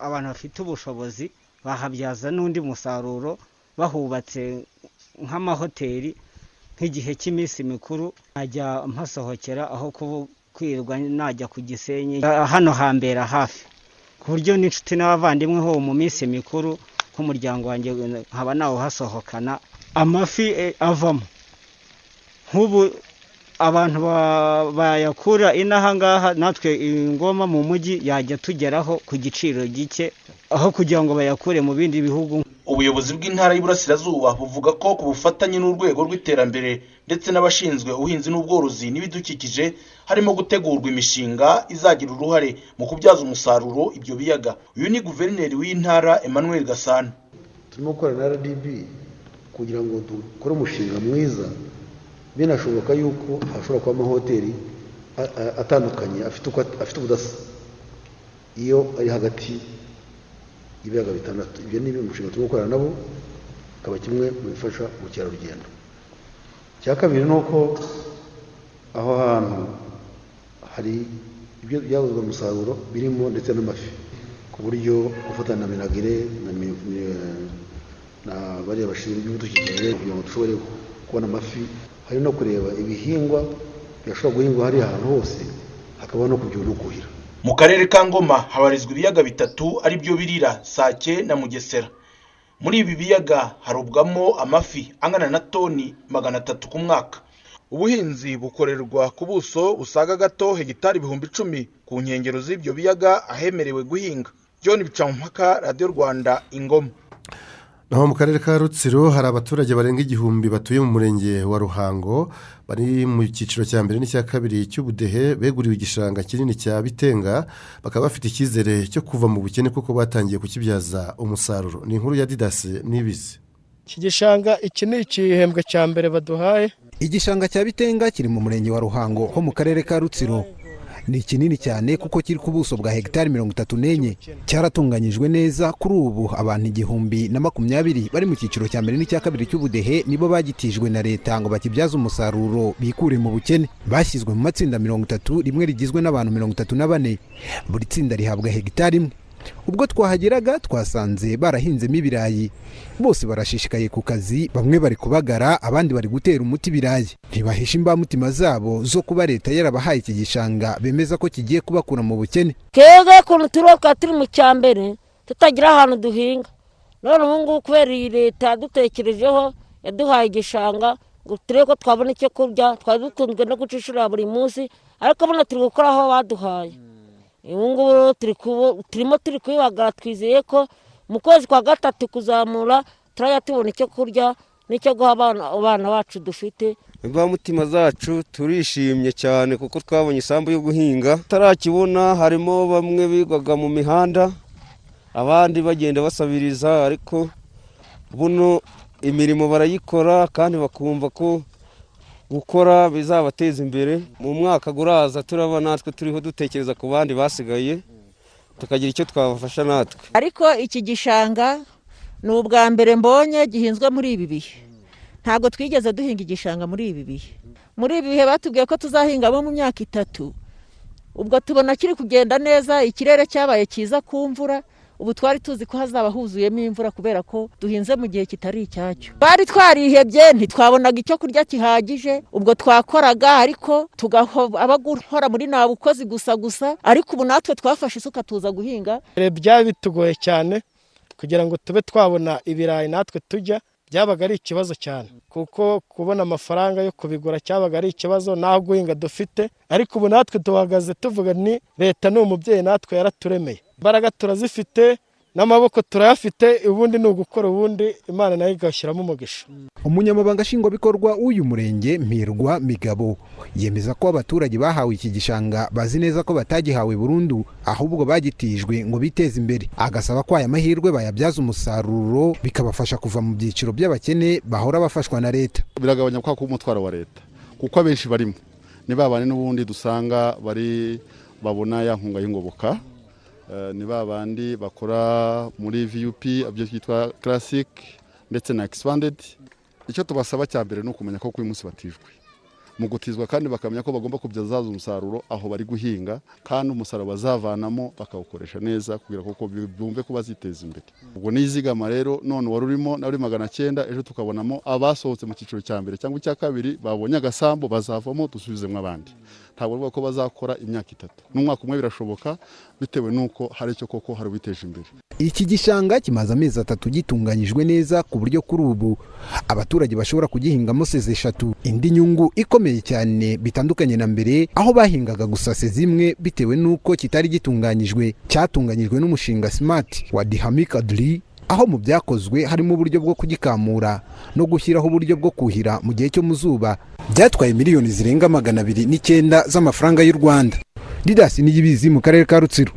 abantu bafite ubushobozi bahabyaza n'undi musaruro bahubatse nk'amahoteli nk'igihe cy'iminsi mikuru najya mpasohokera aho kwirirwa najya ku gisenyi hano hambera hafi. Ku buryo n'inshuti n'abavandimwe ho mu minsi mikuru nk'umuryango wanjye nkaba nawuhasohokana amafi eh, avamo. Nk'ubu abantu ba- bayakura inaha ngaha natwe ingoma mu mujyi yajya tugeraho ku giciro gike aho kugira ngo bayakure mu bindi bihugu. Ubuyobozi bw'intara y'Iburasirazuba buvuga ko ku bufatanye n'urwego rw'iterambere ndetse n'abashinzwe ubuhinzi n'ubworozi n'ibidukikije harimo gutegurwa imishinga izagira uruhare mu kubyaza umusaruro ibyo biyaga. Uyu ni guverineri w'intara Emmanuel Gasana. Turimo gukorana na rdb kugira ngo dukore umushinga mwiza. Binashoboka yuko hashobora kuba amahoteli atandukanye afite ubudasa. Iyo ari hagati y'ibiyaga bitandatu. Ibyo ni umushinga turimo gukorana nabo akaba kimwe mu bifasha ubukerarugendo. Icya kabiri ni uko aho hantu hari ibyo byaguzwe umusaruro birimo ndetse n'amafi ku buryo gufatanya na minagire na mi- mi- na bariya bashinzwe ibidukikije kugira ngo dushobore kubona amafi. Hari no kureba ibihingwa byashobora guhingwa hariya ahantu hose hakaba no kubyura no mu karere ka Ngoma habarizwa ibiyaga bitatu ari byo birira Sake na Mugesera. Muri ibi biyaga harobwamo amafi angana na toni magana atatu ku mwaka. Ubuhinzi bukorerwa ku buso busaga gato hegitari ibihumbi icumi ku nkengero z'ibyo biyaga ahemerewe guhinga. John Bicamumpaka radiyo Rwanda ingoma. Naho mu karere ka rutsiro hari abaturage barenga igihumbi batuye mu murenge wa ruhango bari mu cyiciro cya mbere n'icya kabiri cy'ubudehe beguriwe igishanga kinini cya bitenga bakaba bafite icyizere cyo kuva mu bukene kuko batangiye kukibyaza umusaruro. Ni inkuru ya didasi n'ibizi. Iki gishanga iki ni igihembwe cya mbere baduhaye. Igishanga cya bitenga kiri mu murenge wa ruhango ho mu karere ka rutsiro. Ni kinini cyane kuko kiri ku buso bwa hegitari mirongo itatu n'enye. Cyaratunganyijwe neza kuri ubu. Abantu igihumbi na makumyabiri bari mu cyiciro cya mbere n'icya kabiri cy'ubudehe nibo bagitijwe na leta ngo bakibyaze umusaruro bikure mu bukene. Bashyizwe mu matsinda mirongo itatu rimwe rigizwe n'abantu mirongo itatu na bane. Buri tsinda rihabwa hegitari imwe. Ubwo twahageraga twasanze barahinzemo ibirayi. Bose barashishikaye ku kazi bamwe bari kubagara abandi bari gutera umuti ibirayi. Ntibahisha imbamutima zabo zo kuba leta yarabahaye iki gishanga bemeza ko kigiye kubakura mu bukene. Twebwe ukuntu turoka turi mu cyambere tutagira ahantu duhinga. None ubu ngubu kubera iyi leta yadutekerejeho yaduhaye igishanga ngo turebe ko twabona icyo kurya twari dutunzwe no gucishura buri munsi ariko buno turi gukora aho baduhaye. Ubu ngubu kubu- turimo turi kubibagara twizeye ko mu kwezi kwa gatatu kuzamura turajya tubona icyo kurya n'icyo guha abana bacu dufite. Imvamutima zacu turishimye cyane kuko twabonye isambu yo guhinga. Tutarakibona harimo bamwe bigwaga mu mihanda abandi bagenda basabiriza ariko buno imirimo barayikora kandi bakumva ko gukora bizabateza imbere. Mu mwaka uraza turaba natwe turiho dutekereza ku bandi basigaye tukagira icyo twabafasha natwe. Ariko iki gishanga ni ubwa mbere mbonye gihinzwe muri ibi bihe. Ntabwo twigeze duhinga igishanga muri ibi bihe. Muri ibi bihe batubwiye ko tuzahingamo mu myaka itatu. Ubwo tubona kiri kugenda neza ikirere cyabaye cyiza ku mvura ubu twari tuzi ko hazaba huzuyemo imvura kubera ko duhinze mu gihe kitari icyacyo twari twarihebye ntitwabonaga icyo kurya gihagije ubwo twakoraga ariko tugahora gukora muri nta bukozi gusa gusa ariko ubu natwe twafashe isuka tuza guhinga. Byaba bitugoye cyane kugira ngo tube twabona ibirayi natwe tujya byabaga ari ikibazo cyane. Kuko kubona amafaranga yo kubigura cyabaga ari ikibazo naho guhinga dufite. Ariko ubu natwe duhagaze tuvuga ni leta ni umubyeyi natwe yaraturemeye. Imbaraga turazifite n'amaboko turayafite ubundi ni ugukora ubundi imana na yo igashyiramo umugisha. Umunyamabanga nshingwabikorwa w'uyu murenge mpirwa migabo yemeza ko abaturage bahawe iki gishanga bazi neza ko batagihawe burundu ahubwo bagitijwe ngo biteze imbere. Agasaba ko aya mahirwe bayabyaza umusaruro bikabafasha kuva mu byiciro by'abakene bahora bafashwa na leta. Biragabanya kwa umutwaro wa leta kuko abenshi barimo ni ba bandi n'ubundi dusanga bari babona ya nkunga y'ingoboka ni ba bandi bakora muri vup ibyo byitwa classic ndetse na expanded. Icyo tubasaba cya mbere ni ukumenya ko kuri munsi batijwe. Mu gutizwa kandi bakamenya ko bagomba kubyaza umusaruro aho bari guhinga kandi umusaruro bazavanamo bakawukoresha neza kugira ngo bumve ko baziteza imbere. Ubwo nizigama rero none wari urimo na magana cyenda ejo tukabonamo abasohotse mu cyiciro cya mbere cyangwa icya kabiri babonye agasambu bazavamo dusubizemo abandi. Ntabwo bavuga ko bazakora imyaka itatu. N'umwaka umwe birashoboka bitewe n'uko hari icyo koko hari ubiteje imbere. Iki gishanga kimaze amezi atatu gitunganyijwe neza ku buryo kuri ubu abaturage bashobora kugihingamo seze eshatu. Indi nyungu ikomeye cyane bitandukanye na mbere aho bahingaga gusa seze imwe bitewe n'uko kitari gitunganyijwe. Cyatunganyijwe n'umushinga simati wa dihamikadiri aho mu byakozwe harimo uburyo bwo kugikamura no gushyiraho uburyo bwo kuhira mu gihe cyo mu zuba. Byatwaye miliyoni zirenga magana abiri n'icyenda z'amafaranga y'u rwanda. Didasi n'iyibizi mu karere ka rutsiro.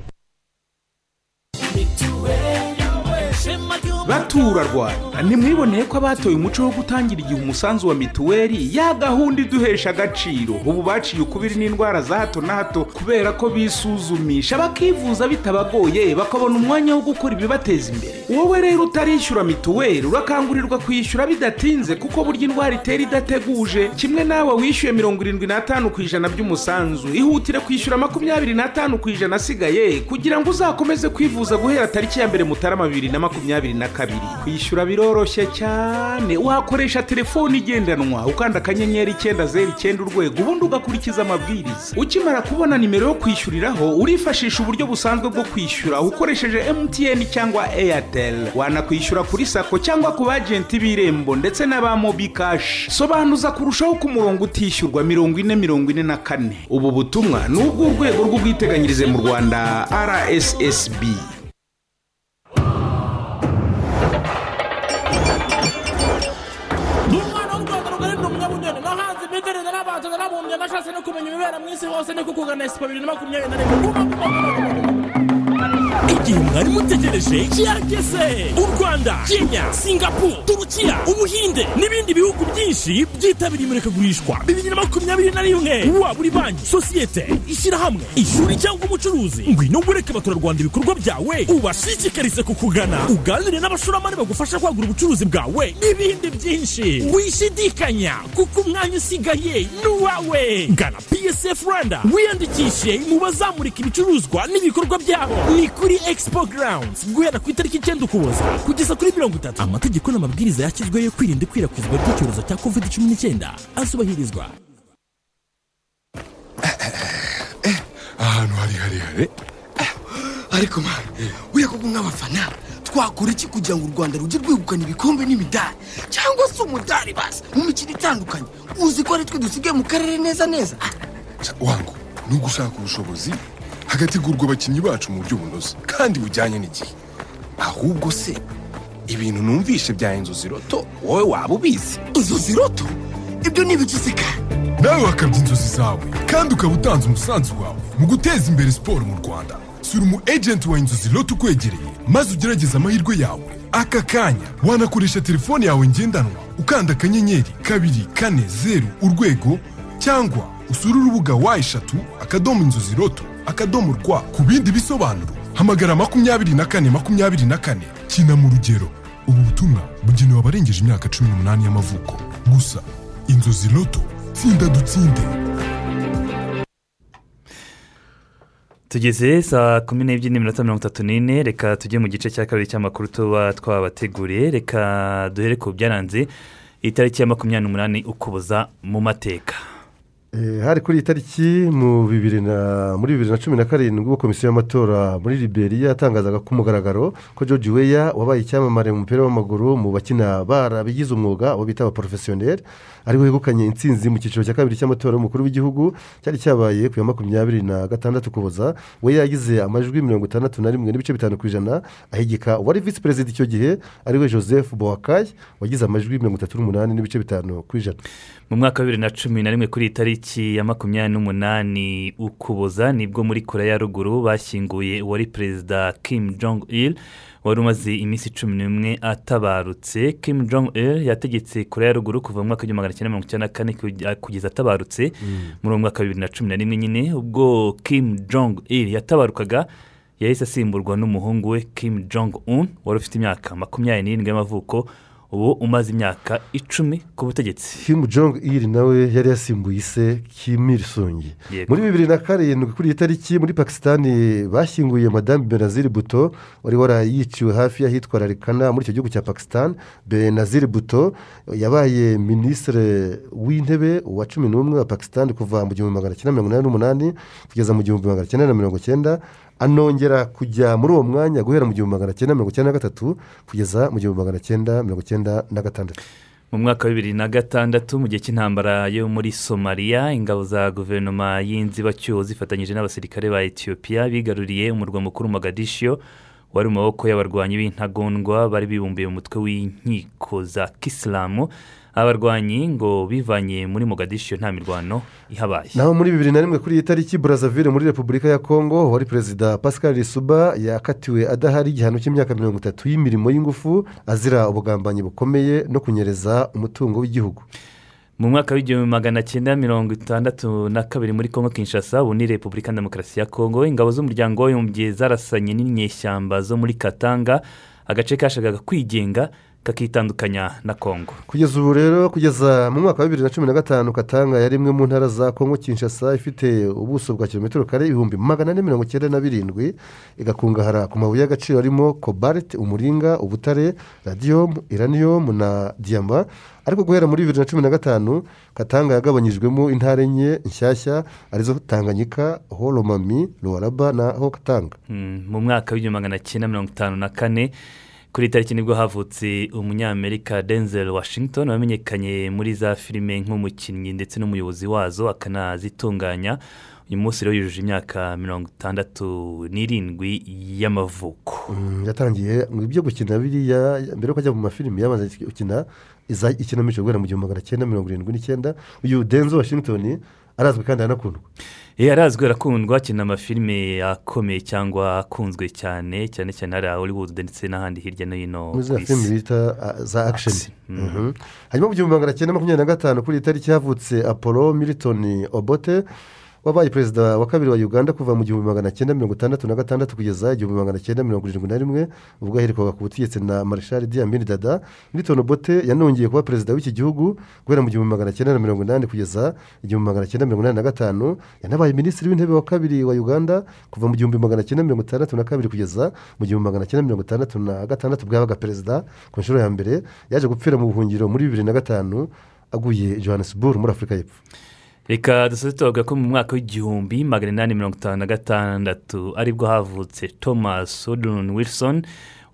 Batura rwanda ntimwiboneye ko abatoye umuco wo gutangira igihe umusanzu wa mituweli ya gahunda iduhesha agaciro. Ubu baciye ukubiri n'indwara za hato na hato kubera ko bisuzumisha bakivuza bitabagoye bakabona umwanya wo gukora ibibateza imbere. Wowe rero utarishyura mituweli urakangurirwa kwishyura bidatinze kuko burya indwara itera idateguje. Kimwe nawe wishyuye mirongo irindwi n'atanu ku ijana by'umusanzu ihutire kwishyura makumyabiri n'atanu ku ijana asigaye kugira ngo uzakomeze kwivuza guhera tariki ya mbere mutarama bibiri na makumyabiri na kabiri. Kwishyura biroroshye cyane. Wakoresha telefone igendanwa ukanda akanyenyeri icyenda zeru icyenda urwego ubundi ugakurikiza amabwiriza. Ukimara kubona nimero yo kwishyuriraho urifashisha uburyo busanzwe bwo kwishyura. Ukoresheje emutiyeni cyangwa eyateri wanakwishyura kuri sako cyangwa ku bajenti b'irembo ndetse n'aba mobi kashi sobanuza kurushaho ko umurongo utishyurwa mirongo ine mirongo ine na kane. Ubu butumwa ni ubw'urwego rw'ubwiteganyirize mu rwanda rssb n'abumbye nashatse no kumenya ibibera mu isi hose no kukugana esipo bibiri na makumyabiri na rimwe. Igihe mwari mutegereje kirageze u rwanda kenya singapuru turukiya ubuhinde n'ibindi bihugu byinshi byitabiriye imurikagurishwa bibiri na makumyabiri na rimwe. Waba uri banki sosiyete ishyirahamwe ishuri cyangwa umucuruzi. Ngwino wereke abaturarwanda ibikorwa byawe. Ubashishikarize kukugana. Uganire n'abashoramari bagufasha kwagura ubucuruzi bwawe. N'ibindi byinshi. Wishidikanya kuko umwanya usigaye ni uwawe. Gana psf rwanda. Wiyandikishe mu bazamurika ibicuruzwa n'ibikorwa byabo ni kuri expo grounds. Guhera ku itariki icyenda ukuboza. Kugeza kuri mirongo itatu. Amategeko n'amabwiriza yashyizweho yo kwirinda ikwirakwizwa ry'icyorezo cya covid cumi n'icyenda. Azubahirizwa ahantu hari harehare ariko mwana uriya koko nk'abafana twakora iki kugira ngo u rwanda rujye rwegukana ibikombe n'imidari? Cyangwa se umudari basi mu mikino itandukanye. Uzi ko ari twe dusigaye mu karere neza neza? Wangu ni ugushaka ubushobozi hagategurwa abakinnyi bacu mu buryo bunoze. Kandi bujyanye n'igihe. Ahubwo se ibintu numvishe bya inzozi roto wowe waba ubizi? Inzozi roto? Ibyo kandi nawe wakabya inzozi zawe kandi ukaba utanze umusanzu wawe mu guteza imbere siporo mu rwanda. Sura umu ejenti wa inzozi roto ukwegereye maze ugerageze amahirwe yawe. Aka kanya wanakoresha telefone yawe ngendanwa ukanda akanyenyeri kabiri kane zeru urwego cyangwa usure urubuga wa eshatu akadomo inzozi roto. Akadomo rwa ku bindi bisobanuro. Hamagara makumyabiri na kane makumyabiri na kane. Kina mu rugero. Ubu butumwa bugenewe abarengeje imyaka cumi n'umunani y'amavuko. Gusa inzozi loto tsinda dutsinde. Tugeze saa kumi n'ebyiri n'iminota mirongo itatu n'ine. Reka tujye mu gice cya kabiri cy'amakuru tuba twabateguriye. Reka duhere ku byaranze itariki ya makumyabiri n'umunani ukuboza mu mateka. Hari kuri iyi tariki muri bibiri na cumi na karindwi ubwo komisiyo y'amatora muri liberia yatangazaga ku mugaragaro ko george weya wabaye icyamamare mu mupira w'amaguru mu bakina barabigize umwuga abo bita abaporofesiyoneri ari we wegukanye intsinzi mu cyiciro cya kabiri cy'amatora y'umukuru w'igihugu cyari cyabaye ku ya makumyabiri na gatandatu ukuboza weya yagize amajwi mirongo itandatu na rimwe n'ibice bitanu ku ijana ahigika uwari visi perezida icyo gihe ari we joseph boakayi wagize amajwi mirongo itatu n'umunani n'ibice bitanu ku ijana. Mu mwaka wa bibiri na cumi na rimwe kuri iyi tariki ya makumyabiri n'umunani ukuboza ni bwo muri korea ya ruguru bashyinguye uwari perezida kim jong il wari umaze iminsi cumi n'umwe atabarutse. Kim jong il yategetse korea ya ruguru kuva mu mwaka w'igihumbi magana cyenda mirongo icyenda na kane kugeza atabarutse muri uwo mwaka wa bibiri na cumi na rimwe nyine. Ubwo kim jong il yatabarukaga yahise asimburwa n'umuhungu we kim jong un wari ufite imyaka makumyabiri n'irindwi y'amavuko ubu umaze imyaka icumi ku butegetsi. Kim jong il nawe yari yasimbuye ise kim il sung. Yego. muri bibiri na karindwi kuri iyi tariki muri pakisitani bashyinguye madamu benazir buto wari warayiciwe hafi y'ahitwa rarikana muri icyo gihugu cya pakisitani benazir buto yabaye minisitiri w'intebe wa cumi n'umwe wa pakisitani kuva mu gihumbi magana cyenda mirongo inani n'umunani kugeza mu gihumbi magana cyenda na mirongo cyenda anongera kujya muri uwo mwanya guhera mu gihumbi magana cyenda mirongo cyenda na gatatu kugeza mu gihumbi magana cyenda mirongo cyenda na gatandatu. Mu mwaka wa bibiri na gatandatu mu gihe cy'intambara yo muri somaliya ingabo za guverinoma y'inzibacyuho zifatanyije n'abasirikare ba etiyopiya bigaruriye umurwa mukuru mogadishiyo wari mu maboko y'abarwanyi b'intagondwa bari bibumbiye mu mutwe w'inkiko za kisilamu abarwanyi ngo bivanye muri mogadishiyo nta mirwano ihabaye. Naho muri bibiri na rimwe kuri iyi tariki burazavire muri repubulika ya kongo wari perezida pascal risuba yakatiwe adahari igihano cy'imyaka mirongo itatu y'imirimo y'ingufu azira ubugambanyi bukomeye no kunyereza umutungo w'igihugu. Mu mwaka w'igihumbi magana cyenda mirongo itandatu na kabiri muri kongo kinshasa ubu ni repubulika demokarasi ya kongo ingabo z'umuryango w'abibumbye zarasanye n'inyeshyamba zo muri katanga agace kashakaga kwigenga kakitandukanya na kongo. Kugeza ubu rero kugeza mu mwaka wa bibiri na cumi na gatanu katanga yari imwe mu ntara za kongo kinshasa ifite ubuso bwa kilometero kare ibihumbi magana ane mirongo icyenda na birindwi igakungahara ku mabuye y'agaciro arimo kobalite umuringa ubutare radiyomu iraniyomu na diyama ariko guhera muri bibiri na cumi na gatanu katanga yagabanyijwemo intara enye nshyashya ari zo tanganyika horomami ruwaraba na hokatanga. Mm, mu mwaka w'igihumbi magana cyenda mirongo itanu na kane kuri iyi tariki ni bwo havutse umunyamerika denzel washington wamenyekanye muri za filime nk'umukinnyi ndetse n'umuyobozi wazo akanazitunganya. Uyu munsi rero yujuje imyaka mirongo itandatu n'irindwi y'amavuko. Mm, yatangiye ibyo gukina biriya mbere yuko ajya mu mafilimi yabanza gukina ikinamico guhera mu gihumbi magana cyenda mirongo irindwi n'icyenda. Uyu denzo washington arazwi kandi aranakundwa iyo arazwi arakundwa akina amafilime akomeye cyangwa akunzwe cyane cyane cyane hariya hollywood ndetse n'ahandi hirya no hino ku isi bita ah, za akisheni Mhm. Mhm. hanyuma mu gihumbi magana cyenda makumyabiri na gatanu kuri iyi tariki havutse apollo milton obote wabaye perezida wa kabiri wa uganda kuva mu gihumbi magana cyenda mirongo itandatu na gatandatu kugeza igihumbi magana cyenda mirongo irindwi na rimwe ubwo yaherekwaga ku butegetsi na marshal diamine dada milton obote yanongeye kuba perezida w'iki gihugu guhera mu gihumbi magana cyenda na mirongo inani kugeza igihumbi magana cyenda mirongo inani na gatanu. Yanabaye minisitiri w'intebe wa kabiri wa uganda kuva mu gihumbi magana cyenda mirongo itandatu na kabiri kugeza mu gihumbi magana cyenda mirongo itandatu na gatandatu bwabaga perezida ku nshuro ya mbere. Yaje gupfira mu buhungiro muri bibiri na gatanu aguye johannesburg muri afurika y'epfo. Reka dusoze tuvuga ko mu mwaka w'igihumbi magana inani mirongo itanu na gatandatu ari bwo havutse thomas odon wilson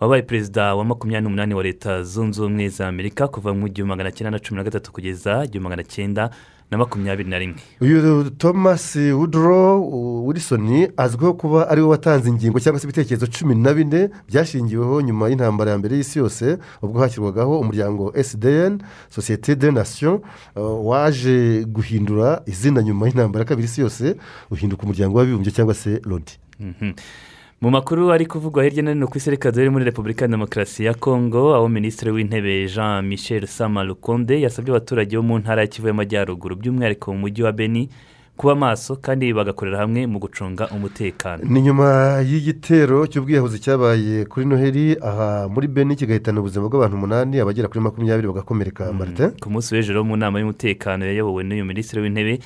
wabaye perezida wa makumyabiri n'umunani wa leta zunze ubumwe za amerika kuva mu gihumbi magana cyenda na cumi na gatatu kugeza igihumbi magana cyenda na makumyabiri na rimwe uyu thomas woodrow wilson azwiho kuba ari we watanze ingingo cyangwa se ibitekerezo cumi na bine byashingiweho nyuma y'intambara ya mbere y'isi yose ubwo hashyirwagaho umuryango sdn sosiyete de nation uh, waje guhindura izina nyuma y'intambara ya kabiri y'isi yose uhinduka umuryango w'abibumbye cyangwa se lodi Mhm. Mu makuru ari kuvugwa hirya no hino ku isi reka dore muri repubulika ya demokarasi ya kongo aho minisitiri w'intebe jean michel sama rukonde yasabye abaturage bo mu ntara ya kivu y'amajyaruguru by'umwihariko mu mujyi wa beni kuba maso kandi bagakorera hamwe mu gucunga umutekano. Ni nyuma y'igitero cy'ubwiyahuzi cyabaye kuri noheli aha muri beni kigahitana ubuzima bw'abantu umunani abagera kuri makumyabiri bagakomereka. Marite ku munsi w'ejo mu nama y'umutekano yayobowe n'uyu minisitiri w'intebe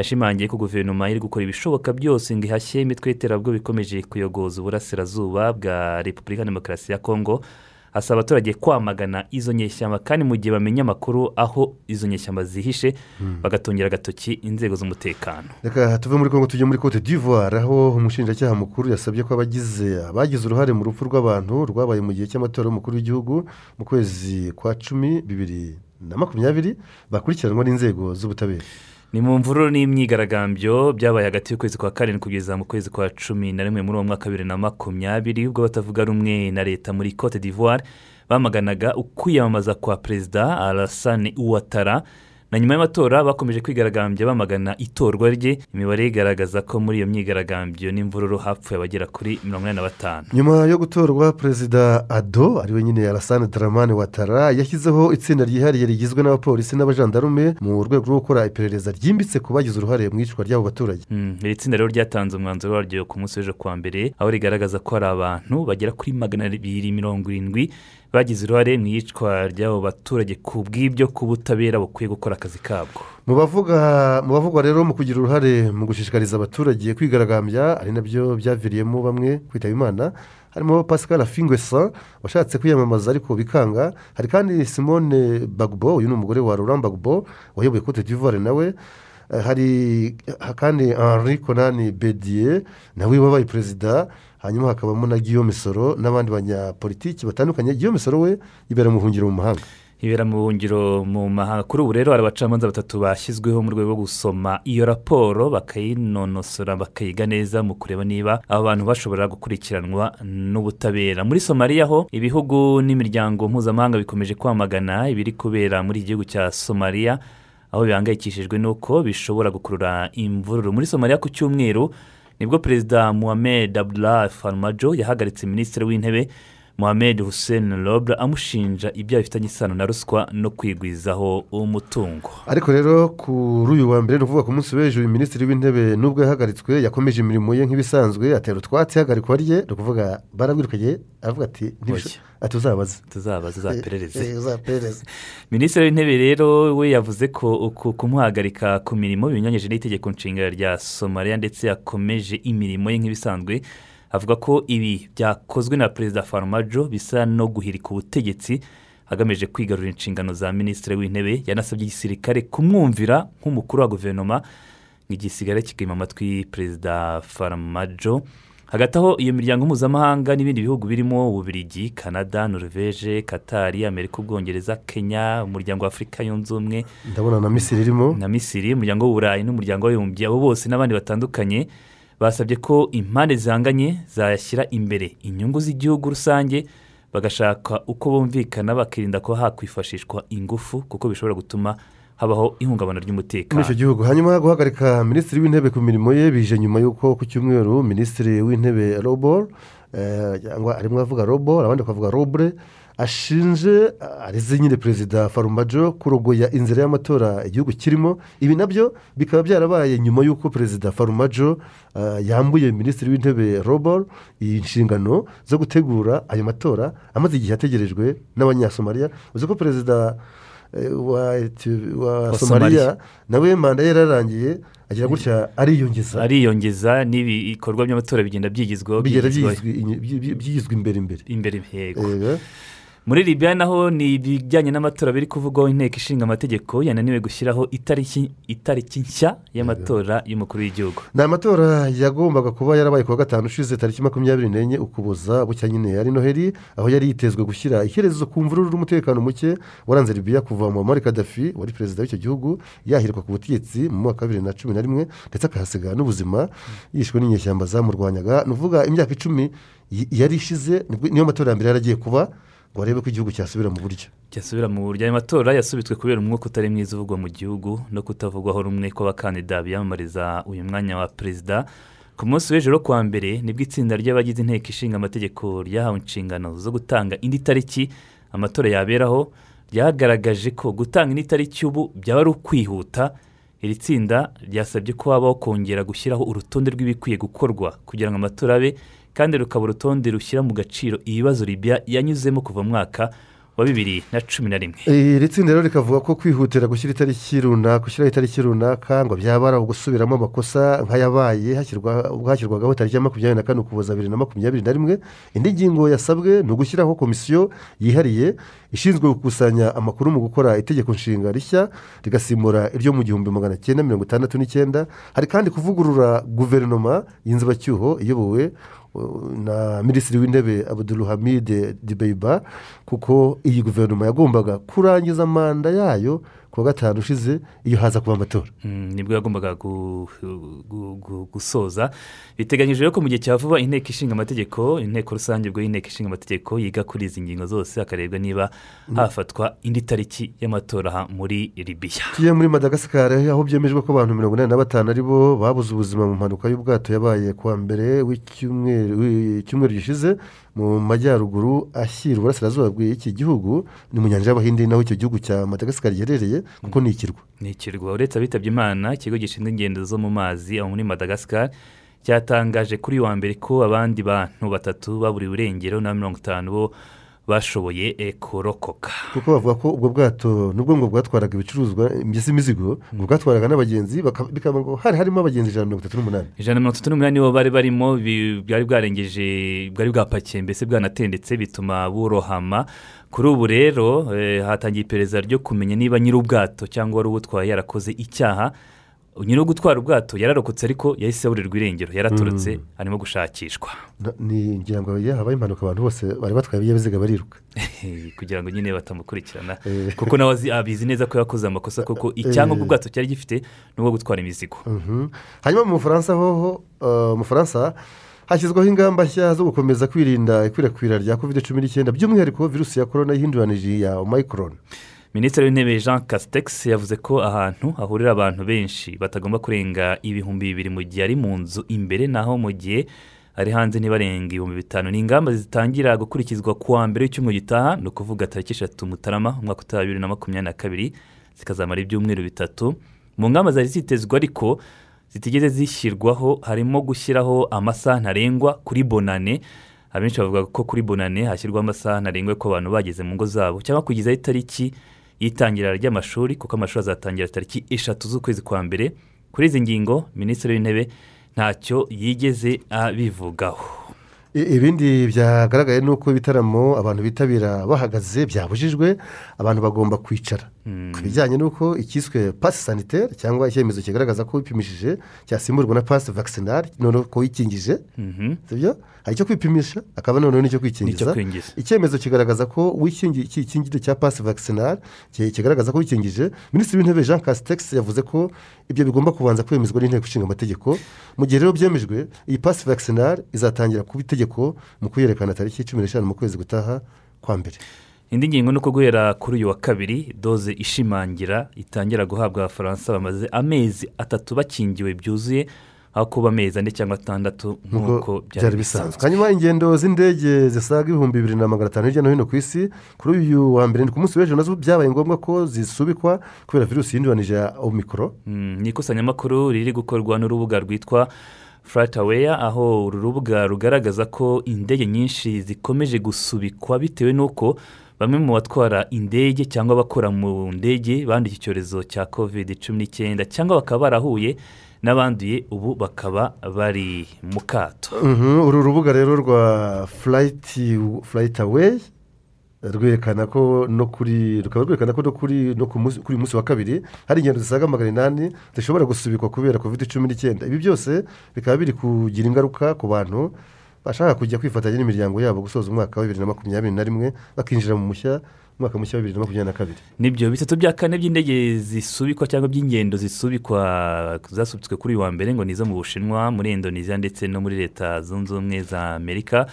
yashimangiye ko guverinoma iri gukora ibishoboka byose ngo ihashye imitwe y'iterabwoba ikomeje kuyogoza uburasirazuba bwa repubulika demokarasi ya kongo asaba abaturage kwamagana izo nyeshyamba kandi mu gihe bamenya amakuru aho izo nyeshyamba zihishe bagatungira agatoki inzego z'umutekano. Reka tuve muri kongo tujye muri cote d'ivoire aho umushinjacyaha mukuru yasabye ko abagize abagize uruhare mu rupfu rw'abantu rwabaye mu gihe cy'amatora y'umukuru w'igihugu mu kwezi kwa cumi bibiri na makumyabiri bakurikiranwa n'inzego z'ubutabera. Ni mu mvururu n'imyigaragambyo byabaye hagati y'ukwezi kwa karindwi kugeza mu kwezi kwa cumi na rimwe muri uwo mwaka wa bibiri na makumyabiri ubwo batavuga rumwe na leta muri cote d'ivoire bamaganaga ukwiyamamaza kwa perezida arasane uwatara na nyuma y'amatora bakomeje kwigaragambya bamagana itorwa rye imibare igaragaza ko muri iyo myigaragambyo n'imvururu hapfuye abagera kuri mirongo inani na batanu. Nyuma yo gutorwa perezida ado ari we nyine arasane daramani watara yashyizeho itsinda ryihariye rigizwe n'abapolisi n'abajandarume mu rwego rwo gukora iperereza ryimbitse ku bagize uruhare mu iyicwa ry'abo baturage. Mm, iri tsinda rero ryatanze umwanzuro waryo ku munsi w'ejo kuwa mbere aho rigaragaza ko hari abantu bagera kuri magana abiri mirongo irindwi bagize uruhare mu iyicwa ry'abo baturage ku bw'ibyo ku butabera bukwiye gukora akazi kabwo. Mu bavugwa rero mu kugira uruhare mu gushishikariza abaturage kwigaragambya ari na byo byaviriyemo bamwe kwitaba imana harimo pascal afingwesa washatse kwiyamamaza ariko bikanga hari kandi simone bagbo uyu ni umugore wa laurent bagbo wayoboye cote d'ivoire nawe Eh, hari ha- kandi henri konani bediye nawe wabaye perezida hanyuma hakabamo na guillaume soro n'abandi banyapolitiki batandukanye. Guillaume soro we yibera mu buhungiro mu mahanga. Ibera mu buhungiro mu mahanga. Kuri ubu rero hari abacamanza batatu bashyizweho mu rwego rwo gusoma iyo raporo bakayinonosora bakayiga neza mu kureba niba abo bantu bashobora gukurikiranwa n'ubutabera. Muri somaliya ho ibihugu n'imiryango mpuzamahanga bikomeje kwamagana ibiri kubera muri iki gihugu cya somaliya aho bihangayikishijwe n'uko bishobora gukurura imvururu. Muri somaliya ku cyumweru ni bwo perezida muhammed abdullah farmajo yahagaritse minisitiri w'intebe muhammed hussein robre amushinja ibyaha bifitanye isano na ruswa no kwigwizaho umutungo. Ariko rero kuri uyu wa mbere ni ukuvuga ku munsi w'ejo minisitiri w'intebe nubwo yahagaritswe yakomeje imirimo ye nk'ibisanzwe atera utwatsi ihagarikwa rye ni ukuvuga barabwirukanye aravuga ati "Ntibisho- ati uzabaze. Tuzabaze uzaperereze. Eh, eh, minisitiri w'intebe rero we yavuze ko kumuhagarika ku mirimo binyuranyije n'itegeko nshinga rya somaliya ndetse yakomeje imirimo ye nk'ibisanzwe avuga ko ibi byakozwe na perezida farmajo bisa no guhirika ubutegetsi agamije kwigarurira inshingano za minisitiri w'intebe yanasabye igisirikare kumwumvira nk'umukuru wa guverinoma igisigare kigema amatwi perezida farmajo. Hagati aho iyo miryango mpuzamahanga n'ibindi bihugu birimo ububirigi canada norvege katari amerika ubwongereza kenya umuryango wa afurika yunze ubumwe ndabona na misiri irimo. na misiri umuryango w'uburayi n'umuryango w'abibumbye abo bose n'abandi batandukanye. Basabye ko impande zihanganye zayashyira imbere inyungu z'igihugu rusange bagashaka uko bumvikana bakirinda ko hakwifashishwa ingufu kuko bishobora gutuma habaho ihungabana muri ry'umutekano icyo gihugu hanyuma guhagarika minisitiri w'intebe ku mirimo ye bije nyuma y'uko ku cyumweru minisitiri w'intebe robor eh, cyangwa arimo avuga robor abandi bakavuga robre ashinje arize nyine perezida farumajo kurogoya inzira y'amatora igihugu kirimo. Ibi na byo bikaba byarabaye nyuma y'uko perezida farumajo eh, yambuye minisitiri w'intebe robor iyi nshingano zo gutegura ayo matora amaze igihe ategerejwe n'abanyasomaliya uzi ko perezida eh, wa somaliya nawe manda ye yararangiye agira gutya ariyongeza. Ariyongeza n'ibikorwa by'amatora bigenda byigizwaho byigizwa imbere imbere. Imbere Yego. Muri libya naho ni ibijyanye n'amatora biri kuvugwaho inteko ishinga amategeko yananiwe gushyiraho itariki itariki nshya y'amatora y'umukuru w'igihugu. Ni amatora yagombaga kuba yarabaye ku wa gatanu ushize tariki makumyabiri n'enye ukuboza bucya nyine. Yari noheli aho yari yitezwe gushyira iherezo ku mvururu n'umutekano muke waranze libiya kuva muammar kadafi wari perezida w'icyo gihugu yahirwa ku butegetsi mu mwaka wa bibiri na cumi na rimwe ndetse akahasiga n'ubuzima yishwe n'inyeshyamba zamurwanyaga. Ni ukuvuga imyaka icumi yari ishize niyo matora ya mbere yaragiye kuba. Ngo barebe ko igihugu cyasubira mu buryo. Cyasubira mu buryo. Ayo matora yasubitswe kubera umwuka utari mwiza uvugwa mu gihugu no kutavugwaho rumwe kw'abakandida biyamamariza uyu mwanya wa perezida. Ku munsi w'ejo kuwa mbere ni bwo itsinda ry'abagize inteko ishinga amategeko ryahawe inshingano zo gutanga indi tariki amatora yaberaho ryagaragaje ko gutanga indi tariki ubu byaba ari ukwihuta. Iri tsinda ryasabye ko habaho kongera gushyiraho urutonde rw'ibikwiye gukorwa kugira ngo amatora abe kandi rukaba urutonde rushyira mu gaciro ibibazo libya yanyuzemo kuva mu mwaka wa bibiri na cumi na rimwe. Iri tsinda rero rikavuga ko kwihutira gushyira itariki runaka gushyiraho itariki runaka ngo byaba ari ugusubiramo amakosa nk'ayabaye hashyirwagaho tariki ya makumyabiri na kane ukuboza bibiri na makumyabiri na rimwe. Indi ngingo yasabwe ni ugushyiraho komisiyo yihariye ishinzwe gukusanya amakuru mu gukora itegeko nshinga rishya rigasimbura iryo mu gihumbi magana cyenda mirongo itandatu n'icyenda. Hari kandi kuvugurura guverinoma y'inzibacyuho iyobowe na minisitiri w'intebe abudulhamide dibeiba kuko iyi guverinoma yagombaga kurangiza manda yayo ku wa gatanu ushize iyo haza kuba amatora. Mm, ni bwo yagombaga gu- gu- gu- gusoza. Biteganyijwe ko mu gihe cya vuba inteko ishinga amategeko inteko rusange ubwo y'inteko ishinga amategeko yiga kuri izi ngingo zose hakarebwa niba Mm. hafatwa indi tariki y'amatora muri libiya tugiye muri madagascar aho byemejwe ko abantu mirongo inani na batanu ari bo babuze ubuzima mu mpanuka y'ubwato yabaye ku wa mbere w'icyumweru gishize. Mu majyaruguru ashyira uburasirazuba bw'iki gihugu ni mu nyanja y'abahinde naho icyo gihugu cya madagascar giherereye kuko ni ikirwa ni ikirwa uretse abitabye imana ikigo gishinzwe ingendo zo mu mazi aho muri madagascar cyatangaje kuri uyu wa mbere ko abandi bantu batatu baburiwe irengero na mirongo itanu bo bashoboye eh, kurokoka. Kuko bavuga ko ubwo bwato nubwo ngo bwatwaraga ibicuruzwa mbese imizigo ngo bwatwaraga n'abagenzi bikaba ngo hari harimo abagenzi ijana na mirongo itatu n'umunani. Ijana na mirongo itatu n'umunani nibo bari barimo bwari bwarengeje bwari bwapakiye mbese bwanatendetse bituma burohama. Kuri ubu rero eh, hatangiye iperereza ryo kumenya niba nyir'ubwato cyangwa wari ubutwaye yarakoze icyaha. Nyiri gutwara ubwato yararokotse ariko yahise aburirwa irengero yaraturutse Mm. arimo gushakishwa. Ngira ngo habaye impanuka abantu bose bari batwaye ibinyabiziga bariruka. Kugira ngo nyine batamukurikirana. Kuko nawe abizi neza ko yakoze amakosa kuko icyangombwa ubwato cyari gifite ni ubwo gutwara imizigo. Mhm. hanyuma mu bufaransa hoho uh, mu bufaransa hashyizweho ingamba nshya zo gukomeza kwirinda ikwirakwira rya covid cumi n'icyenda by'umwihariko virusi ya korona yihinduranije ya omayikoroni minisitiri w'intebe jean casitex yavuze ko ahantu hahurira abantu benshi batagomba kurenga ibihumbi bibiri mu gihe ari mu nzu imbere naho mu gihe ari hanze ntibarenga ibihumbi bitanu. Ni ingamba zitangira gukurikizwa ku wa mbere w'icyumweru gitaha ni ukuvuga tariki eshatu mutarama umwaka utaha bibiri na makumyabiri na kabiri zikazamara ibyumweru bitatu. Mu ngamba zari zitezwe ariko zitigeze zishyirwaho harimo gushyiraho amasaha ntarengwa kuri bonane. Abenshi bavuga ko kuri bonane hashyirwaho amasaha ntarengwa ko abantu bageze mu ngo zabo cyangwa kugezaho itariki y'itangira ry'amashuri kuko amashuri azatangira tariki eshatu z'ukwezi kwa mbere. Kuri izi ngingo minisitiri w'intebe ntacyo yigeze abivugaho. Ibindi byagaragaye ni uko ibitaramo abantu bitabira bahagaze byabujijwe abantu bagomba kwicara. Ku bijyanye n'uko ikiswe pasi sanitaire cyangwa icyemezo kigaragaza ko wipimishije cyasimburwa na pasi vakisinari noneho ko wikingije Mhm. sibyo? Hari icyo kwipimisha akaba noneho n'icyo kwikingiza. Icyemezo kigaragaza ko wikingi- iki ikingire cya pasi vakisinari ki- kigaragaza ko wikingije. Minisitiri w'intebe jean casitex yavuze ko ibyo bigomba kubanza kwemezwa n'inteko ishinga amategeko. Mu gihe rero byemejwe iyi pasi vakisinari izatangira kuba itegeko mu kuyerekana tariki cumi n'eshanu mu kwezi gutaha kwa mbere. Indi ngingo ni uko guhera kuri uyu wa kabiri doze ishimangira itangira guhabwa abafaransa bamaze amezi atatu bakingiwe byuzuye aho kuba amezi ane cyangwa atandatu nk'uko byari bisanzwe. hanyuma ingendo z'indege zisaga ibihumbi bibiri na magana atanu hirya no hino ku isi kuri uyu wa mbere ni ku munsi w'ejo na zo byabaye ngombwa ko zisubikwa kubera virusi yinduranije ya omikoro Mm, ni ikusanyamakuru riri gukorwa n'urubuga rwitwa furataweya aho uru rubuga rugaragaza ko indege nyinshi zikomeje gusubikwa bitewe n'uko bamwe mu batwara indege cyangwa abakora mu ndege banduye icyorezo cya covid cumi n'icyenda cyangwa bakaba barahuye n'abanduye ubu bakaba bari mu kato. Mhm, uru rubuga rero rwa furayiti furayitaweyi rwerekana ko no kuri rukaba rwerekana ko no kuri no kuri munsi wa kabiri hari ingendo zisaga magana inani zishobora gusubikwa kubera covid cumi n'icyenda. Ibi byose bikaba biri kugira ingaruka ku bantu bashaka kujya kwifatanya n'imiryango yabo gusoza umwaka wa bibiri na makumyabiri na rimwe bakinjira mu mushya umwaka mushya wa bibiri na makumyabiri na kabiri. Nibyo bitatu bya kane by'indege zisubikwa cyangwa by'ingendo zisubikwa zasubitswe kuri uyu wa mbere ngo ni izo mu bushinwa muri indonesia ndetse no muri leta zunze ubumwe za amerika.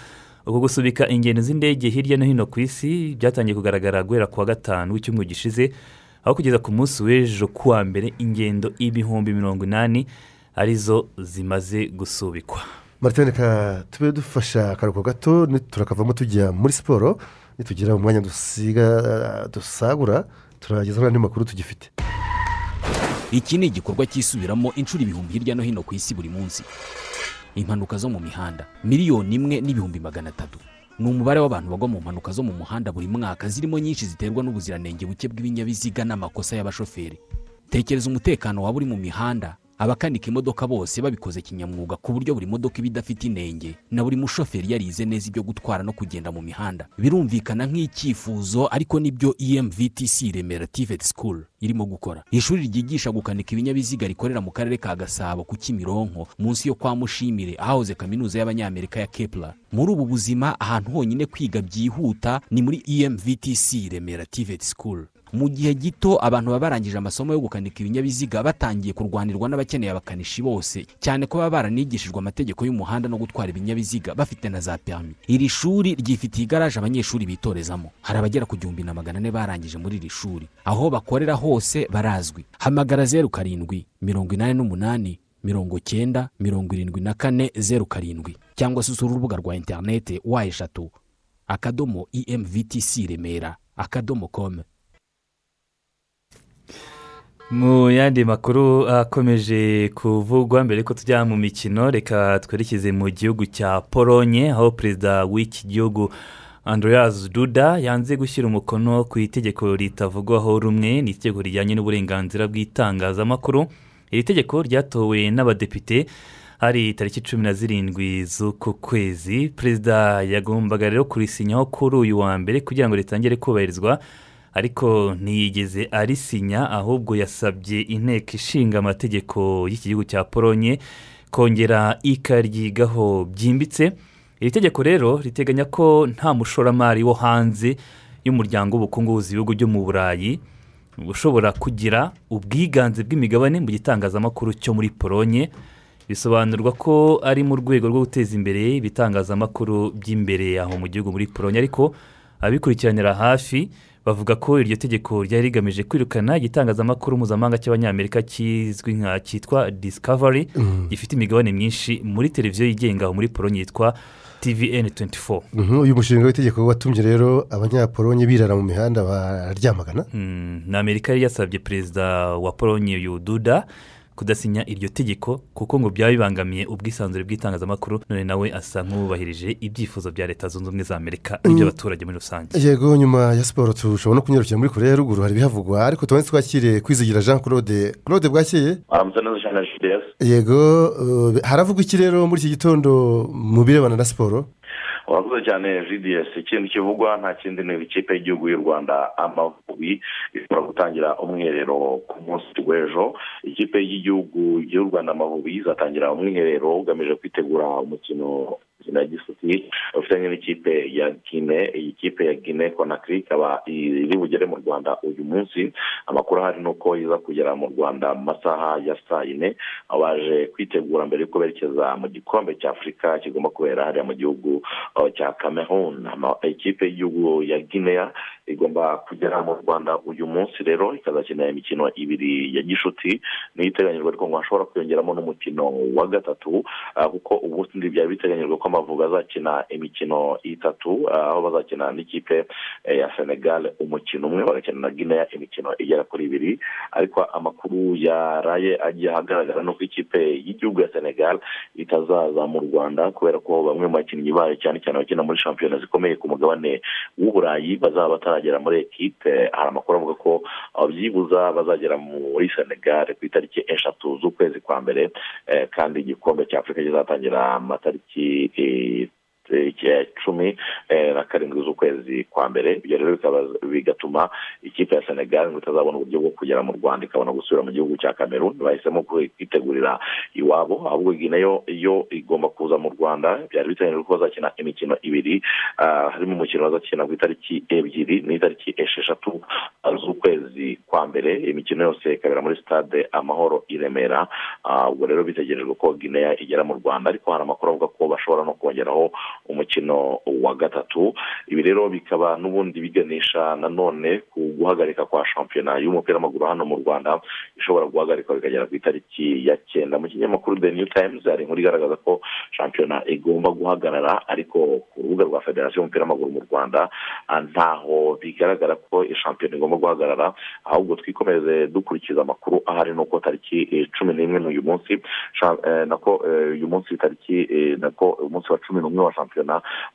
Uku gusubika ingendo z'indege hirya no hino ku isi byatangiye kugaragara guhera ku wa gatanu w'icyumweru gishize aho kugeza ku munsi w'ejo ku wa mbere ingendo ibihumbi mirongo inani ari zo zimaze gusubikwa. Martin reka tube dufasha akaruhuko gato turakavamo tujya muri siporo nitugira umwanya dusiga dusagura turagezaho n'andi makuru tugifite. Iki ni igikorwa cyisubiramo inshuro ibihumbi hirya no hino ku isi buri munsi. Impanuka zo mu mihanda miliyoni imwe n'ibihumbi magana atatu. Ni umubare w'abantu bagwa mu mpanuka zo mu muhanda buri mwaka zirimo nyinshi ziterwa n'ubuziranenge buke bw'ibinyabiziga n'amakosa y'abashoferi. Tekereza umutekano waba uri mu mihanda abakanika imodoka bose babikoze kinyamwuga ku buryo buri modoka iba idafite inenge. Na buri mushoferi yarize neza ibyo gutwara no kugenda mu mihanda. Birumvikana nk'icyifuzo ariko ni byo emvtc remera tivet school irimo gukora. Ishuri ryigisha gukanika ibinyabiziga rikorera mu karere ka gasabo ku kimironko munsi yo kwa mushimire ahahoze kaminuza y'abanyamerika ya kepler. Muri ubu buzima ahantu honyine kwiga byihuta ni muri emvtc remera tivet school. Mu gihe gito abantu baba barangije amasomo yo gukanika ibinyabiziga batangiye kurwanirwa n'abakeneye abakanishi bose cyane ko baba baranigishijwe amategeko y'umuhanda no gutwara ibinyabiziga bafite na za perimi iri shuri ryifitiye igaraje abanyeshuri bitorezamo. Hari abagera ku gihumbi na magana ane barangije muri iri shuri. Aho bakorera hose barazwi. Hamagara zeru karindwi mirongo inani n'umunani mirongo cyenda mirongo irindwi na kane zeru karindwi. Cyangwa se usura urubuga rwa interinete wa eshatu akadomo emvtc remera akadomo kome mu yandi makuru akomeje kuvugwa mbere ko tujya mu mikino reka twerekeze mu gihugu cya polonye aho perezida w'iki gihugu andreas duda yanze gushyira umukono ku itegeko ritavugwaho rumwe ni itegeko rijyanye n'uburenganzira bw'itangazamakuru. Iri tegeko ryatowe n'abadepite hari tariki cumi na zirindwi z'uku kwezi. Perezida yagombaga rero kurisinyaho kuri uyu wa mbere kugira ngo ritangire kubahirizwa ariko ntiyigeze arisinya ahubwo yasabye inteko ishinga amategeko y'iki gihugu cya polonye kongera ikaryigaho byimbitse. Iri tegeko rero riteganya ko nta mushoramari wo hanze y'umuryango w'ubukungu buzi ibihugu byo mu burayi ushobora kugira ubwiganze bw'imigabane mu gitangazamakuru cyo muri polonye bisobanurwa ko ari mu rwego rwo guteza imbere ibitangazamakuru by'imbere aho mu gihugu muri polonye ariko abikurikiranira hafi bavuga ko iryo tegeko ryari rigamije kwirukana igitangazamakuru mpuzamahanga cy'abanyamerika kizwi nka cyitwa discovery gifite imigabane myinshi muri televiziyo yigenga muri polonye yitwa tvn 24 Mhm, uyu mushinga w'itegeko watumye rero abanyapolonye birara mu mihanda bararyamagana Mm, na amerika yari yasabye perezida wa polonye uyu duda kudasinya iryo tegeko kuko ngo byaba bibangamiye ubwisanzure bw'itangazamakuru none nawe asa nk'uwubahirije ibyifuzo bya leta zunze ubumwe za amerika n'iby'abaturage muri rusange. Yego nyuma ya siporo tushobora no kunyarukira muri korea ya ruguru hari ibihavugwa ariko tubone twakire kwizigira jean claude. Claude bwakeye? Yego uh, haravugwa iki rero muri iki gitondo mu birebana na siporo? Urakoze cyane jidesi ikintu kivugwa nta kindi ni ikipe y'igihugu y'u rwanda amavubi ishobora gutangira umwiherero ku munsi w'ejo. Ikipe y'igihugu y'u rwanda amavubi izatangira umwiherero ugamije kwitegura umukino ya gisuti ufitanye n'ikipe ya gine iyi kipe ya gine konakiri ikaba iri bugere mu rwanda uyu munsi. Amakuru ahari ni uko iza kugera mu rwanda mu masaha ya saa yine. Aho baje kwitegura mbere y'uko berekeza mu gikombe cya afurika kigomba kubera hariya mu gihugu uh, cya Ama- ikipe y'igihugu ya guinea igomba kugera mu rwanda uyu munsi rero ikazakina imikino ibiri ya gishuti niyo iteganyijwe ariko ngo hashobora kwiyongeramo n'umukino wa gatatu ah, kuko ubundi byari biteganyijwe ko amavubi azakina imikino itatu ah, aho bazakina n'ikipe eh, ya senegal umukino umwe bagakina na guinea imikino igera kuri ibiri. Ariko amakuru yaraye agiye ahagaragara nuko ikipe y'igihugu ya senegal itazaza mu rwanda kubera ko bamwe mu bakinnyi bayo cyane cyane abakina muri shampiyona zikomeye ku mugabane w'uburayi bazaba bataragera muri ekipe hari amakuru avuga ko ah, byibuza bazagera muri senegal ku itariki eshatu z'ukwezi kwa mbere eh, kandi igikombe cya afurika kizatangira amatariki ya cumi eh, na karindwi z'ukwezi kwa mbere. Ibyo rero bigatuma ikipe ya senegal ngo itazabona uburyo bwo kugera mu rwanda ikabona gusubira mu gihugu cya cameroon. Bahisemo kwitegurira iwabo ahubwo iyi na yo yo igomba kuza mu rwanda. Byari biteganyijwe ko bazakina imikino ibiri ah, harimo umukino bazakina ku itariki ebyiri n'itariki esheshatu z'ukwezi kwa mbere. Imikino yose ikabera muri stade amahoro i remera. Ah, ubwo rero bitegerejwe ko guinea igera mu rwanda ariko hari amakuru avuga ko bashobora no kongeraho umukino wa gatatu. Ibi rero bikaba n'ubundi biganisha nanone ku guhagarika kwa shampiyona y'umupira w'amaguru hano mu rwanda. Bishobora guhagarikwa bikagera ku itariki ya cyenda. Mu kinyamakuru the new times hari inkuru igaragaza ko shampiyona igomba guhagarara ariko ku rubuga rwa federasiyo y'umupira w'amaguru mu rwanda ah, ntaho bigaragara ko shampiyona igomba guhagarara. Ahubwo twikomereze dukurikiza amakuru ahari nuko tariki eh, cumi n'imwe n'uyu munsi eh, nako eh, uyu munsi tariki nako umunsi wa cumi n'umwe wa shampiyona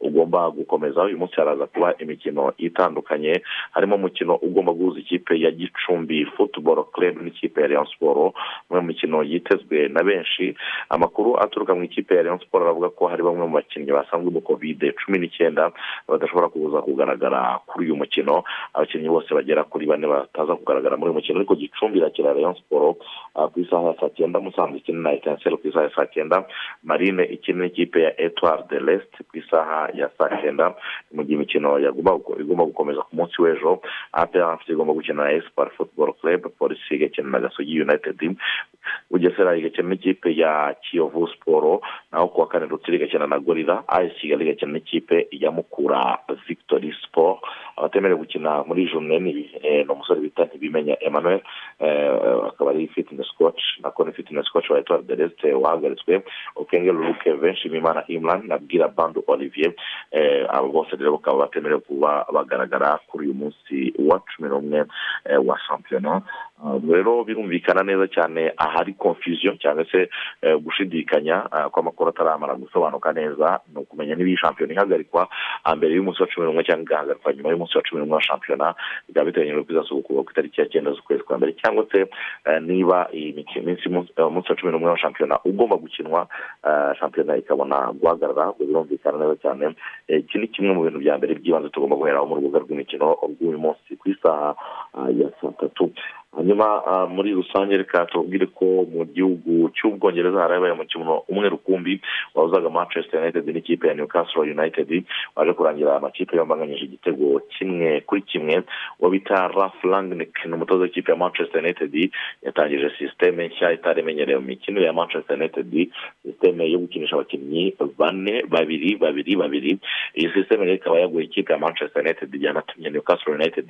ugomba gukomeza. Uyu munsi haraza kuba imikino itandukanye harimo umukino ugomba guhuza ikipe ya gicumbi football club n'ikipe ya rayon sport umwe mu mikino yitezwe na benshi. Amakuru aturuka mu ikipe ya rayon sport aravuga ko hari bamwe mu bakinnyi basanzwe mu covid cumi n'icyenda badashobora kuza kugaragara kuri uyu mukino. Abakinnyi bose bagera kuri bane bataza kugaragara muri uyu mukino. Ariko gicumbi irakira rayon sport ah, ku isaha ya saa cyenda musanze ikina na etanseri ku isaha ya saa cyenda. Marine ikina n'ikipe ya etoile de l'est ku isaha ya saa cyenda mu gihe imikino igomba gukomeza ku munsi w'ejo. Apr igomba gukina na espoir football club polisi igakina na gasogi united. Bugesera igakina n'ikipe ya kiyovu siporo naho kuwa kane rutsiri igakina na gorira as kigali igakina n'ikipe ya mukura victory sport. Abatemerewe gukina muri ni eh, ni umusore bita ntibimenya emmanuel eh, akaba ari fitness coach nako ni fitness coach wa etoile de l'est wahagaritswe. Okenge luruke benshi imana imran na bwira bandu olivier eh, abo bose rero bakaba batemerewe kuba bagaragara kuri uyu munsi wa cumi n'umwe eh, wa shampiyona Ah, rero birumvikana neza cyane ahari confusion cyangwa se eh, gushidikanya ah, ko amakuru ataramara gusobanuka neza ni ukumenya niba iyi shampiyona ihagarikwa ah, mbere y'umunsi wa cumi n'umwe cyangwa igahagarikwa nyuma y'umunsi wa cumi n'umwe wa shampiyona bikaba biteganyijwe ko izasubukurwa ku itariki ya cyenda z'ukwezi kwa mbere cyangwa se niba iyi eh, umunsi wa cumi n'umwe wa shampiyona ugomba gukinwa shampiyona ikabona guhagarara ubwo birumvikana neza cyane iki ni kimwe mu bintu bya mbere by'ibanze tugomba guheraho mu rubuga rw'imikino rw'uyu munsi ku isaha ah, ya saa tatu hanyuma muri rusange reka tubwire ko mu gihugu cy'ubwongereza harabaye umukino umwe rukumbi wahuzaga manchester united n'ikipe ya newcastle united waje kurangira amakipe yombi anganyije igitego kimwe kuri kimwe uwo bita raf langnick ni umutoza w'ikipe ya manchester united yatangije sisiteme nshya itari imenyerewe mu mikino ya manchester united sisiteme yo gukinisha abakinnyi bane babiri babiri babiri iyi sisiteme rero ikaba yaguye ikipe ya manchester united yanatumye newcastle united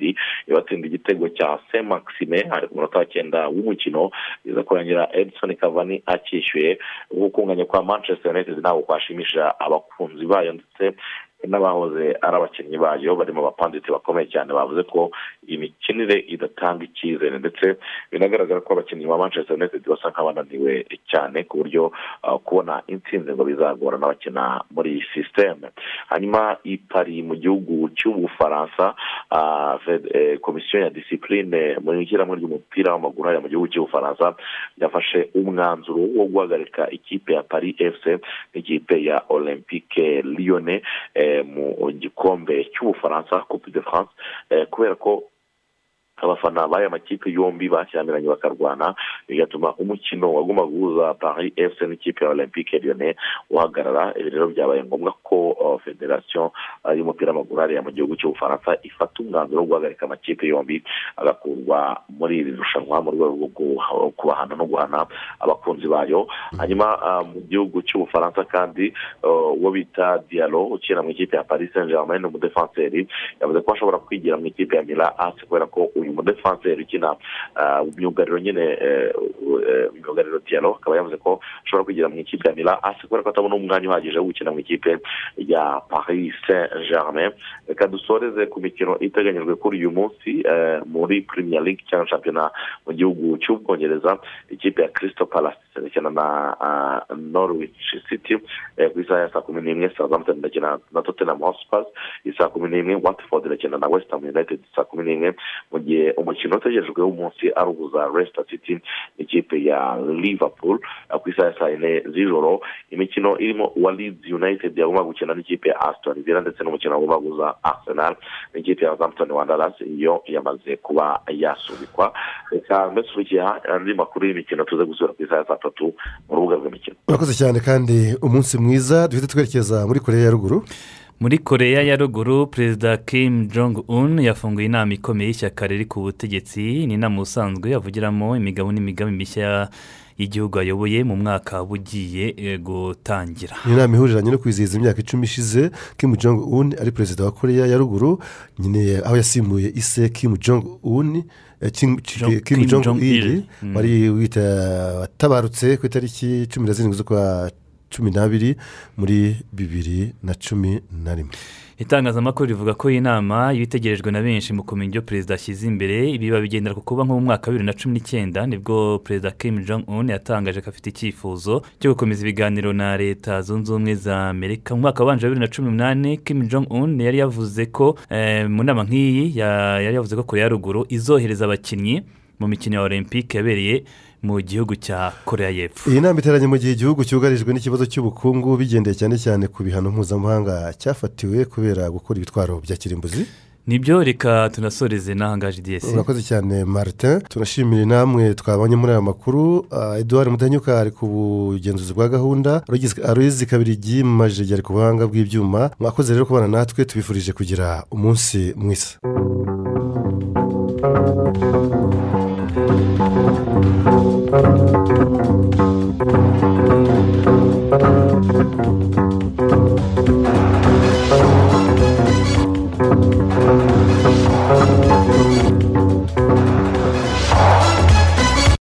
ibatsinda igitego cya saint maxime ari ku munota wa cyenda w'umukino. Iza kurangira edison cavani akishyuye. Ubu kunganya kwa manchester united ntabwo kwashimisha abakunzi bayo ndetse n'abahoze ari abakinnyi bayo barimo abapanditsi bakomeye cyane bavuze ko iyi mikinire idatanga icyizere ndetse binagaragara ko abakinnyi ba manchester united basa nk'abananiwe cyane ku buryo uh, kubona intsinzi ngo bizagorana bakina muri iyi sisiteme hanyuma i Paris mu gihugu cy'ubufaransa uh, Fed- eh, komisiyo ya disipurine mu ishyirahamwe ry'umupira w'amaguru hariya mu gihugu cy'ubufaransa yafashe umwanzuro wo guhagarika ikipe ya paris fc n'ikipe ya olympique eh, mu gikombe cy'ubufaransa coupe de france eh, kubera ko abafana b'aya makipe yombi bashyamiranye bakarwana bigatuma umukino wagomba guhuza paris fc n'ikipe ya olympique lyonnais uhagarara. Ibi rero byabaye ngombwa ko uh, federasiyo uh, y'umupira w'amaguru hariya mu gihugu cy'ubufaransa ifata umwanzuro wo guhagarika amakipe yombi agakurwa muri iri rushanwa mu rwego rwo kubahana no guhana abakunzi bayo. Hanyuma uh, mu gihugu cy'ubufaransa kandi uwo bita dialo ukina mu ikipe ya paris saint germain umudefanseri yavuze ko ashobora kwigira mu ikipe ya mila asi kubera ko uyu mudefanseri ukina uh, myugariro nyine eh, eh, myugariro dialo akaba yavuze ko ashobora kwigira mu ikipe ya mila asi kubera ko atabona umwanya uhagije wo gukina mu ikipe ya paris saint germain reka dusoreze ku mikino iteganyijwe kuri uyu munsi muri premier league cyangwa shampiyona mu gihugu cy'ubwongereza. Ikipe ya crystal palace irakina na uh, norwich city ku isaha ya saa kumi n'imwe southampton irakina na tottenham hotspur isaa kumi n'imwe watford irakina na west ham united saa kumi n'imwe mu gihe umukino utegerejwe w'umunsi ari uguza leicester city n'ikipe ya eh, ku isaha ya saa yine z'ijoro imikino irimo uwa leeds united yagomba gukina n'ikipe ya aston villa ndetse n'umukino wagomba guza arsenal. N'ikipe ya southampton wanderers iyo yamaze kuba yasubikwa. Reka mbese ukurikiye andi makuru y'imikino tuze gusubira ku isaha ya saa tatu mu rubuga rw'imikino. Urakoze cyane kandi umunsi mwiza. Duhita twerekeza muri koreya ya ruguru. Muri koreya ya ruguru perezida kim jong un yafunguye inama ikomeye y'ishyaka riri ku butegetsi. Ni inama usanzwe avugiramo imigabo n'imigambi mishya y'igihugu ayoboye mu mwaka bugiye eh, gutangira. Ni inama ihuriranye no kwizihiza imyaka icumi ishize. Kim jong un ari perezida wa koreya ya ruguru. Nyine aho yasimbuye ise kim jong un eh, Kim- Jong- il Mm. wari wita watabarutse ku itariki cumi na zirindwi z'ukwa cumi n'abiri muri bibiri na cumi na rimwe. Itangazamakuru rivuga ko iyi nama yitegerejwe na benshi mu kumenya ibyo perezida ashyize imbere. Ibi babigendera ku kuba nko mu mwaka wa bibiri na cumi n'icyenda ni bwo perezida kim jong un yatangaje ko afite icyifuzo cyo gukomeza ibiganiro na leta zunze ubumwe za amerika. Mu mwaka wa bibiri na cumi n'umunani kim jong un yari yavuze ko eh, mu nama nk'iyi ya- yari yavuze ko koreya ya ruguru izohereza abakinnyi mu mikino ya olympique yabereye mu gihugu cya koreya y'epfo. Iyi nama iteranye mu gihe igihugu cyugarijwe n'ikibazo cy'ubukungu bigendeye cyane cyane ku bihano mpuzamahanga cyafatiwe kubera gukora ibitwaro bya kirimbuzi. Nibyo reka tunasoreze n'ahangaje diyesi urakoze cyane martin. Tunashimire namwe twabonye muri aya makuru. Ah, eduard mudanyuka ari ku bugenzuzi bwa gahunda. Aroyizi kabiri ryimajije ari ku buhanga bw'ibyuma. Mwakoze rero kubana natwe tubifurije kugira umunsi mwiza. Thank